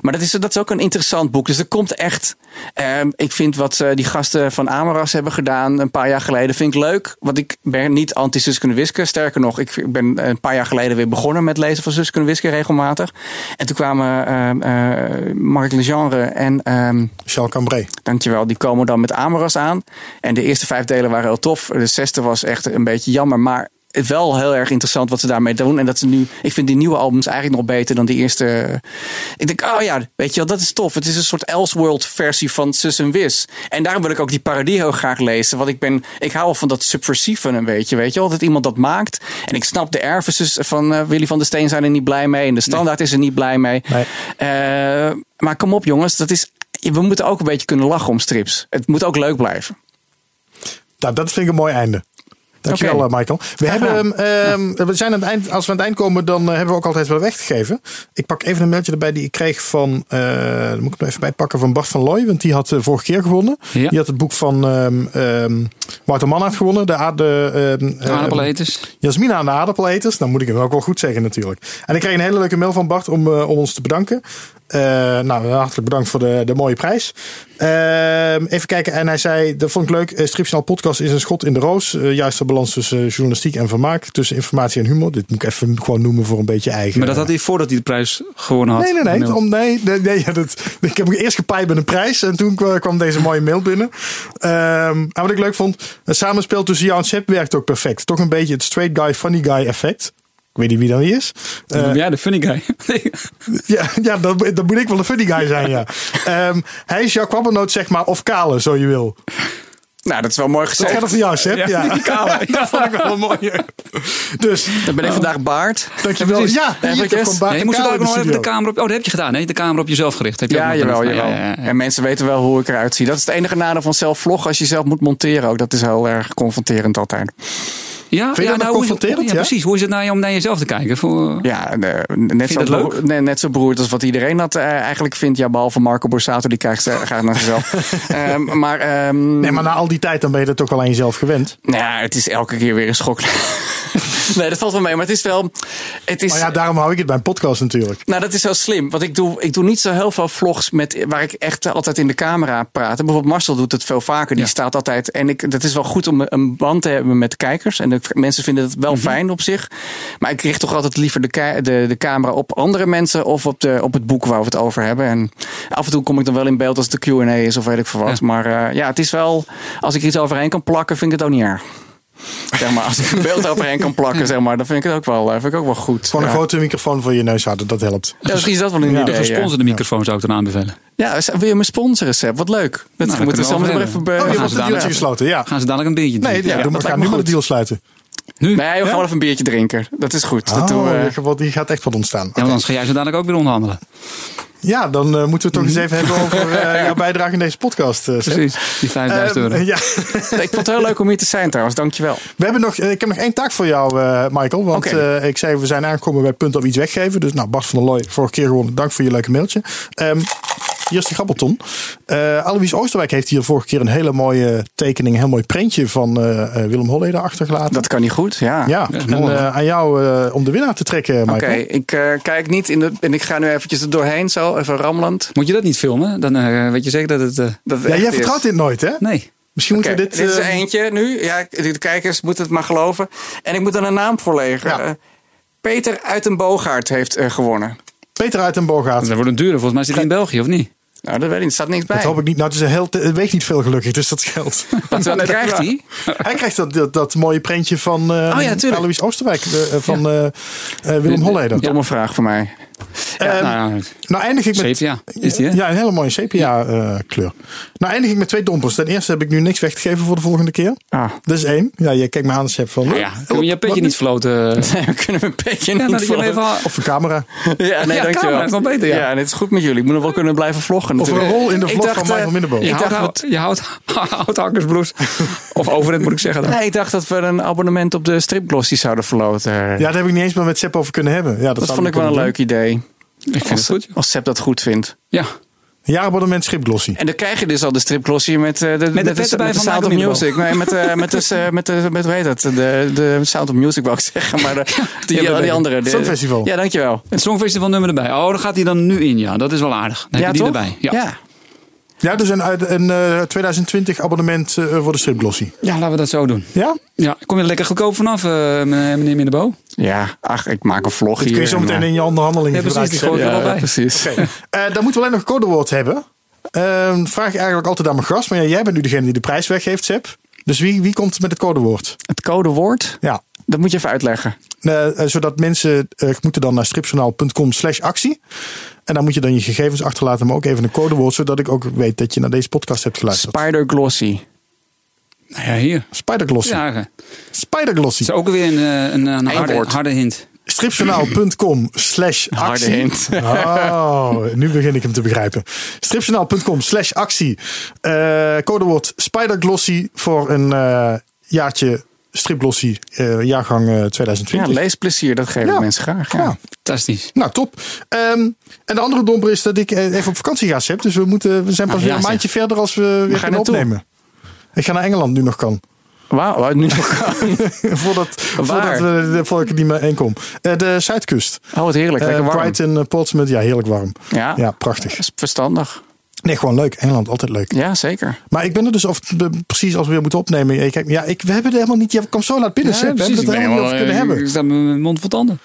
maar dat is, dat is ook een interessant boek. Dus er komt echt. Ehm, ik vind wat eh, die gasten van Amaras hebben gedaan een paar jaar geleden. Vind ik leuk. Want ik ben niet anti-Suske Wiske. Sterker nog, ik ben een paar jaar geleden weer begonnen met lezen van Suske Wiske regelmatig. En toen kwamen ehm, eh, Mark Legendre en. ehm, Charles Cambrai. Dankjewel. Die komen dan met Amoras aan. En de eerste vijf delen waren heel tof. De zesde was echt een beetje jammer. Maar wel heel erg interessant wat ze daarmee doen. En dat ze nu. Ik vind die nieuwe albums eigenlijk nog beter dan die eerste. Ik denk, oh ja, weet je wel, dat is tof. Het is een soort Elseworld versie van Sus en Wis. En daarom wil ik ook die parodie heel graag lezen. Want ik ben. Ik hou van dat subversieve een beetje. Weet je wel, dat iemand dat maakt. En ik snap de erfenis van eh, Willy van der Steen zijn er niet blij mee. En de standaard is er niet blij mee. Nee. Eh, maar kom op, jongens. Dat is. We moeten ook een beetje kunnen lachen om strips. Het moet ook leuk blijven. Nou, dat vind ik een mooi einde. Dankjewel, Oké. eh, Michael. We, hebben, ehm, we zijn aan het eind, als we aan het eind komen, dan eh, hebben we ook altijd wel weggegeven. Ik pak even een mailtje erbij die ik kreeg van, eh moet ik er even bij pakken, van Bart van Looy. Want die had eh, vorige keer gewonnen. Ja. Die had het boek van ehm ehm Wouter Manhart gewonnen. De, a- de, ehm, ehm, Aardappeleters. Jasmina aan de aardappeleters. Dan moet ik hem ook wel goed zeggen natuurlijk. En ik kreeg een hele leuke mail van Bart om, om ons te bedanken. Eh, nou, hartelijk bedankt voor de, de mooie prijs. Ehm, even kijken. En hij zei, dat vond ik leuk. Stripjournaal podcast is een schot in de roos. Eh, juist de balans tussen journalistiek en vermaak. Tussen informatie en humor. Dit moet ik even gewoon noemen voor een beetje eigen. Maar dat had hij voordat hij de prijs gewonnen had. Nee, nee, nee. Om, nee, nee, nee ja, dat, ik heb eerst gepaaid met een prijs. En toen kwa- kwam deze mooie mail binnen. Ehm, en wat ik leuk vond. Het samenspel tussen jou en Sepp werkt ook perfect. Toch een beetje het straight guy, funny guy effect. Weet niet wie dat wie is. Dan Eh, ben jij de funny guy. ja, ja dan, dan moet ik wel een funny guy zijn, ja. Ehm, hij is jouw kwabbernoot, zeg maar, of kale, zo je wil. Nou, dat is wel mooi Dat gezegd. gaat er voor jou, Sepp. Ja, die kale. dat vond ik wel een mooie. Dus, Dan ben ik vandaag Baard. dankjewel. Ja, hier, Eventjes. van Bart Nee, je moest ook de nog even de camera op. Oh, dat heb je gedaan. Nee, de camera op jezelf gericht. Heb je Ja, ook nog jawel, jawel. Ja, ja, ja. En mensen weten wel hoe ik eruit zie. Dat is het enige nadeel van zelf vloggen als je zelf moet monteren ook. Dat is heel erg confronterend altijd. Ja, je ja, dat is- confronterend, Ja, ja? precies. Hoe is het nou om naar jezelf te kijken? Voor, Ja, net, zo beroerd- nee, net zo beroerd als wat iedereen dat eh, eigenlijk vindt. Ja, behalve Marco Borsato, die kijkt eh, graag naar zichzelf. Ehm, maar, ehm, Nee, maar na al die tijd dan ben je dat toch wel aan jezelf gewend. nou ja, het is elke keer weer een schok. nee, dat valt wel mee. Maar het is wel... Het is, Maar ja, daarom hou ik het bij een podcast natuurlijk. Nou, dat is wel slim. Want ik doe, ik doe niet zo heel veel vlogs met, waar ik echt altijd in de camera praat. Bijvoorbeeld Marcel doet het veel vaker. Die staat altijd. En ik, dat is wel goed om een band te hebben met de kijkers. En de mensen vinden het wel fijn op zich. Maar ik richt toch altijd liever de, de, de camera op andere mensen of op, de, op het boek waar we het over hebben. En af en toe kom ik dan wel in beeld als het de QA is of weet ik veel wat. Ja. Maar eh, ja, het is wel. Als ik iets overheen kan plakken, vind ik het ook niet erg. Zeg maar, als ik een beeld overheen kan plakken, zeg maar, dan vind ik het ook wel, eh, vind ik ook wel goed. Gewoon een Ja. grote microfoon voor je neus houden, dat helpt. Ja, misschien is dat wel een Ja, idee. ja. Gesponsorde microfoon zou ik dan aanbevelen. Ja, wil je me sponsoren, Seb? Wat leuk. Dat daar moeten we we samen even... Oh, je gaan hebt een dadelijk- gesloten, ja. Gaan ze dadelijk een biertje Nee, drinken? ja, gaan lijkt nu de deal sluiten. Nu? Nee, we Ja? gaan wel even een biertje drinken. Dat is goed. Dat doen Oh, we, die gaat- echt wat ontstaan. Ja, want anders ga jij zo dadelijk ook weer onderhandelen. Ja, dan eh, moeten we toch eens even hebben over eh, jouw bijdrage in deze podcast. eh. Precies. Die 5000 Ehm, euro. ja. ik vond het heel leuk om hier te zijn trouwens. Dankjewel. We hebben nog, ik heb nog één taak voor jou, eh, Michael. Want Oké. eh, ik zei, we zijn aangekomen bij het punt op iets weggeven. Dus nou, Bart van der Looy, vorige keer gewonnen. Dank voor je leuke mailtje. Ehm, hier is de grabbelton. Eh Alois Oosterwijk heeft hier vorige keer een hele mooie tekening, een heel mooi prentje van eh, eh, Willem Holleder achtergelaten. Dat kan niet goed, ja. ja, en eh, aan jou eh, om de winnaar te trekken, Oké, ik eh, kijk niet in de... En ik ga nu eventjes er doorheen zo, even rammelend. Moet je dat niet filmen? Dan eh, weet je zeker dat het... eh, Dat het Ja, echt jij is. vertrouwt dit nooit, hè? nee. Misschien moeten we dit... dit is eh, eentje nu. Ja, de kijkers moeten het maar geloven. En ik moet er een naam voorleggen. Ja. Eh, Peter uit een Boogaard heeft eh, gewonnen. Peter uit den Bogaat. Dat wordt een dure. Volgens mij zit hij in België, of niet? Nou, dat weet ik niet. Er staat niks bij. Dat hoop ik niet. Nou, het, is een heel, het weegt niet veel gelukkig, dus dat scheelt. Wat, wat krijgt hij? Hij krijgt dat, dat, dat mooie prentje van Oh ja, tuurlijk. Alois Oosterwijk, eh, van eh, eh, Willem Holleder. Domme vraag voor mij. Ehm, nou, ja, nou eindig ik met... sepia is die, hè? Ja, een hele mooie sepia eh, kleur. Nou eindig ik met twee dompers. Ten eerste heb ik nu niks weggegeven voor de volgende keer. Ah. Dat is één. Ja, je kijkt me aan, Seb, van... Nou ja, kun je je petje niet floten? Nee, we kunnen een beetje Ja, niet nou, volgen. even... Of een camera. Ja, nee, Ja, dankjewel. camera is nog beter, ja. Ja, en het is goed met jullie. Ik moet nog wel kunnen blijven vloggen Of een natuurlijk. rol in de Ik vlog dacht, van Michael. Je Ik houdt, dacht je houdt houthakkersbloes. of overhemd moet ik zeggen. Dan. Nee, ik dacht dat we een abonnement op de stripglossy zouden verloten. Ja, daar heb ik niet eens meer met Seb over kunnen hebben. Ja, dat vond ik wel een kunnen leuk idee. Ik vind Als, het goed. als Seb dat goed vindt. Ja. jaarabonnement Schipglossy. En dan krijg je dus al de stripglossy met, eh, de, de met, de van Sound of Music. Nee, met, eh, met, de, eh, met, de, met, hoe heet dat? De, de Sound of Music wou ik zeggen. Maar de, die, Ja, dat die andere. De, Songfestival. Ja, dankjewel. Het Songfestival nummer erbij. Oh, dan gaat hij dan nu in, ja. Dat is wel aardig. Dan ja, heb je die toch? erbij. Ja. ja. Ja, dus een, uit- een eh, 2020 abonnement eh, voor de Stripglossy. Ja, laten we dat zo doen. Ja? Ja, kom je er lekker goedkoop vanaf, eh, meneer Minnebo? Ja, ach, ik maak een vlog Dat hier. kun je zo en, meteen eh, in je onderhandeling Ja, precies, gebruiken. die gooi Ja, precies. Eh, dan moeten we alleen nog een codewoord hebben. Ehm, vraag ik eigenlijk altijd aan mijn gast. Maar ja, jij bent nu degene die de prijs weggeeft, Seb. Dus wie, wie komt met het codewoord? Het codewoord, Ja. dat moet je even uitleggen. Eh, eh, zodat mensen eh, moeten dan naar stripjournaal.com slash actie. En dan moet je dan je gegevens achterlaten, maar ook even een codewoord. Zodat ik ook weet dat je naar deze podcast hebt geluisterd. Spider Glossy. Nou ja, hier. Spiderglossy. Ja, dat Spiderglossy. is ook weer een, een, een harde, woord. harde hint. Stripjournaal.com slash Harde actie. hint. Oh, nu begin ik hem te begrijpen. Stripjournaal.com slash actie. Eh, codewoord Spiderglossy voor een eh, jaartje striplossie eh, jaargang eh, Ja, 2020. leesplezier, dat geven Ja. mensen graag. Ja. Ja. Fantastisch. Nou, top. Ehm, en de andere domper is dat ik eh, even op vakantie ga, Seb. Dus we, moeten, we zijn pas Ah, weer ja, een maandje verder als we weer ga je kunnen naartoe? opnemen. Ik ga naar Engeland nu nog kan. Wauw, wat nu nog voordat, voordat, Waar? we, voordat ik er niet meer heen kom. Eh, de Zuidkust. Oh, wat heerlijk. Lekker warm. Brighton, Portsmouth. Ja, heerlijk warm. Ja, Ja, prachtig. dat is verstandig. Nee, gewoon leuk. Engeland, altijd leuk. Ja, zeker. Maar ik ben er dus of, precies als we weer moeten opnemen. Ja, Kijk, ja, ik, we hebben er helemaal niet. Je kwam zo laat binnen, Seb. We hebben het er helemaal niet over kunnen Ik hebben. sta met mijn mond vol tanden.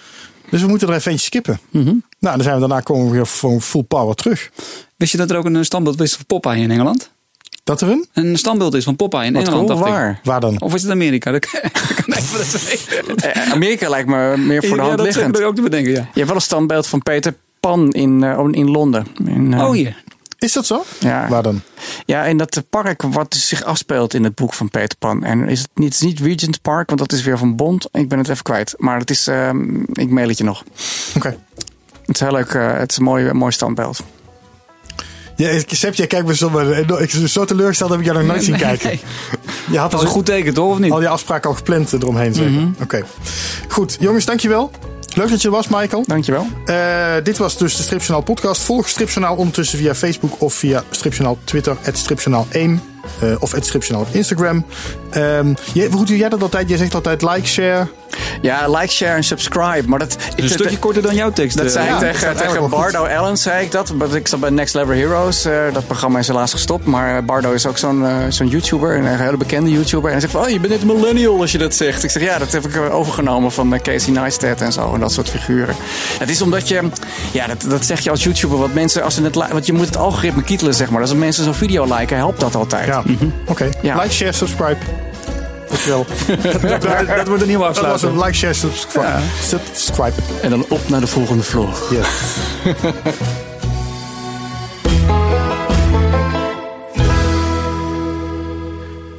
Dus we moeten er even eentje skippen. Mhm. Nou, dan zijn we daarna komen we weer voor full power terug. Wist je dat er ook een standbeeld is van Popeye in Engeland? Dat er een? Een standbeeld is van Popeye in Wat Engeland, cool, ik. waar? Waar dan? Of is het Amerika? Dat kan kan. Eh, Amerika lijkt me meer voor de Ja, hand dat liggend. zeker ook te bedenken, ja. Je hebt wel een standbeeld van Peter Pan in, eh, in Londen. In, eh, Oh hier. Is dat zo? Ja. Waar dan? Ja, in dat park wat zich afspeelt in het boek van Peter Pan. En is het niet, het is niet Regent Park, want dat is weer van Bond. Ik ben het even kwijt. Maar het is, ehm, ik mail het je nog. Oké. Het is heel leuk. eh, het is een mooi, mooi standbeeld. Ja, ik- Seb, jij kijkt me zo, maar ik zo teleurgesteld heb ik jou nog nooit zien kijken. nee. Je had Dat al, is een goed teken, toch? Of niet? al die afspraken al gepland eromheen zeker. Mhm. Oké. Goed, jongens, dankjewel. Leuk dat je er was, Michael. Dankjewel. Eh, dit was dus de Stripjournaal podcast. Volg Stripjournaal ondertussen via Facebook of via Stripjournaal Twitter, het Stripjournaal 1. eh, of het Stripjournaal op Instagram. Ehm, jij, hoe doe jij dat altijd? Jij zegt altijd like, share. Ja, like, share en subscribe. Maar dat, Een stukje korter dan jouw tekst. Dat eh. zei ja, ik tegen, tegen Bardo Allen, zei ik dat. Want ik zat bij Next Level Heroes. dat programma is helaas gestopt. Maar Bardo is ook zo'n zo'n YouTuber. Een hele bekende YouTuber. En hij zegt van, oh, je bent net een millennial als je dat zegt. Ik zeg, ja, dat heb ik overgenomen van Casey Neistat en zo. En dat soort figuren. Het is omdat je, ja, dat, dat zeg je als YouTuber. Want mensen, als ze het, want je moet het algoritme kietelen, zeg maar. Dus als mensen zo'n video liken, helpt dat altijd. Ja, oké. Ja. Like, share, subscribe. Dankjewel. dat, dat wordt een nieuwe Dat was afsluiting. een like, share, subscribe. Subscribe. En dan op naar de volgende vlog. Yes.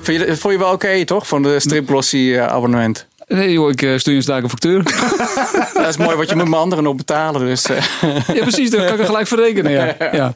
Vond je, vond je wel oké, toch? Van de striplossie eh, abonnement. Nee joh, ik eh, stuur je een factuur. Dat is mooi, want je moet mijn anderen nog betalen. Dus, eh. ja precies, dan kan ik er gelijk verrekenen. Ja. ja.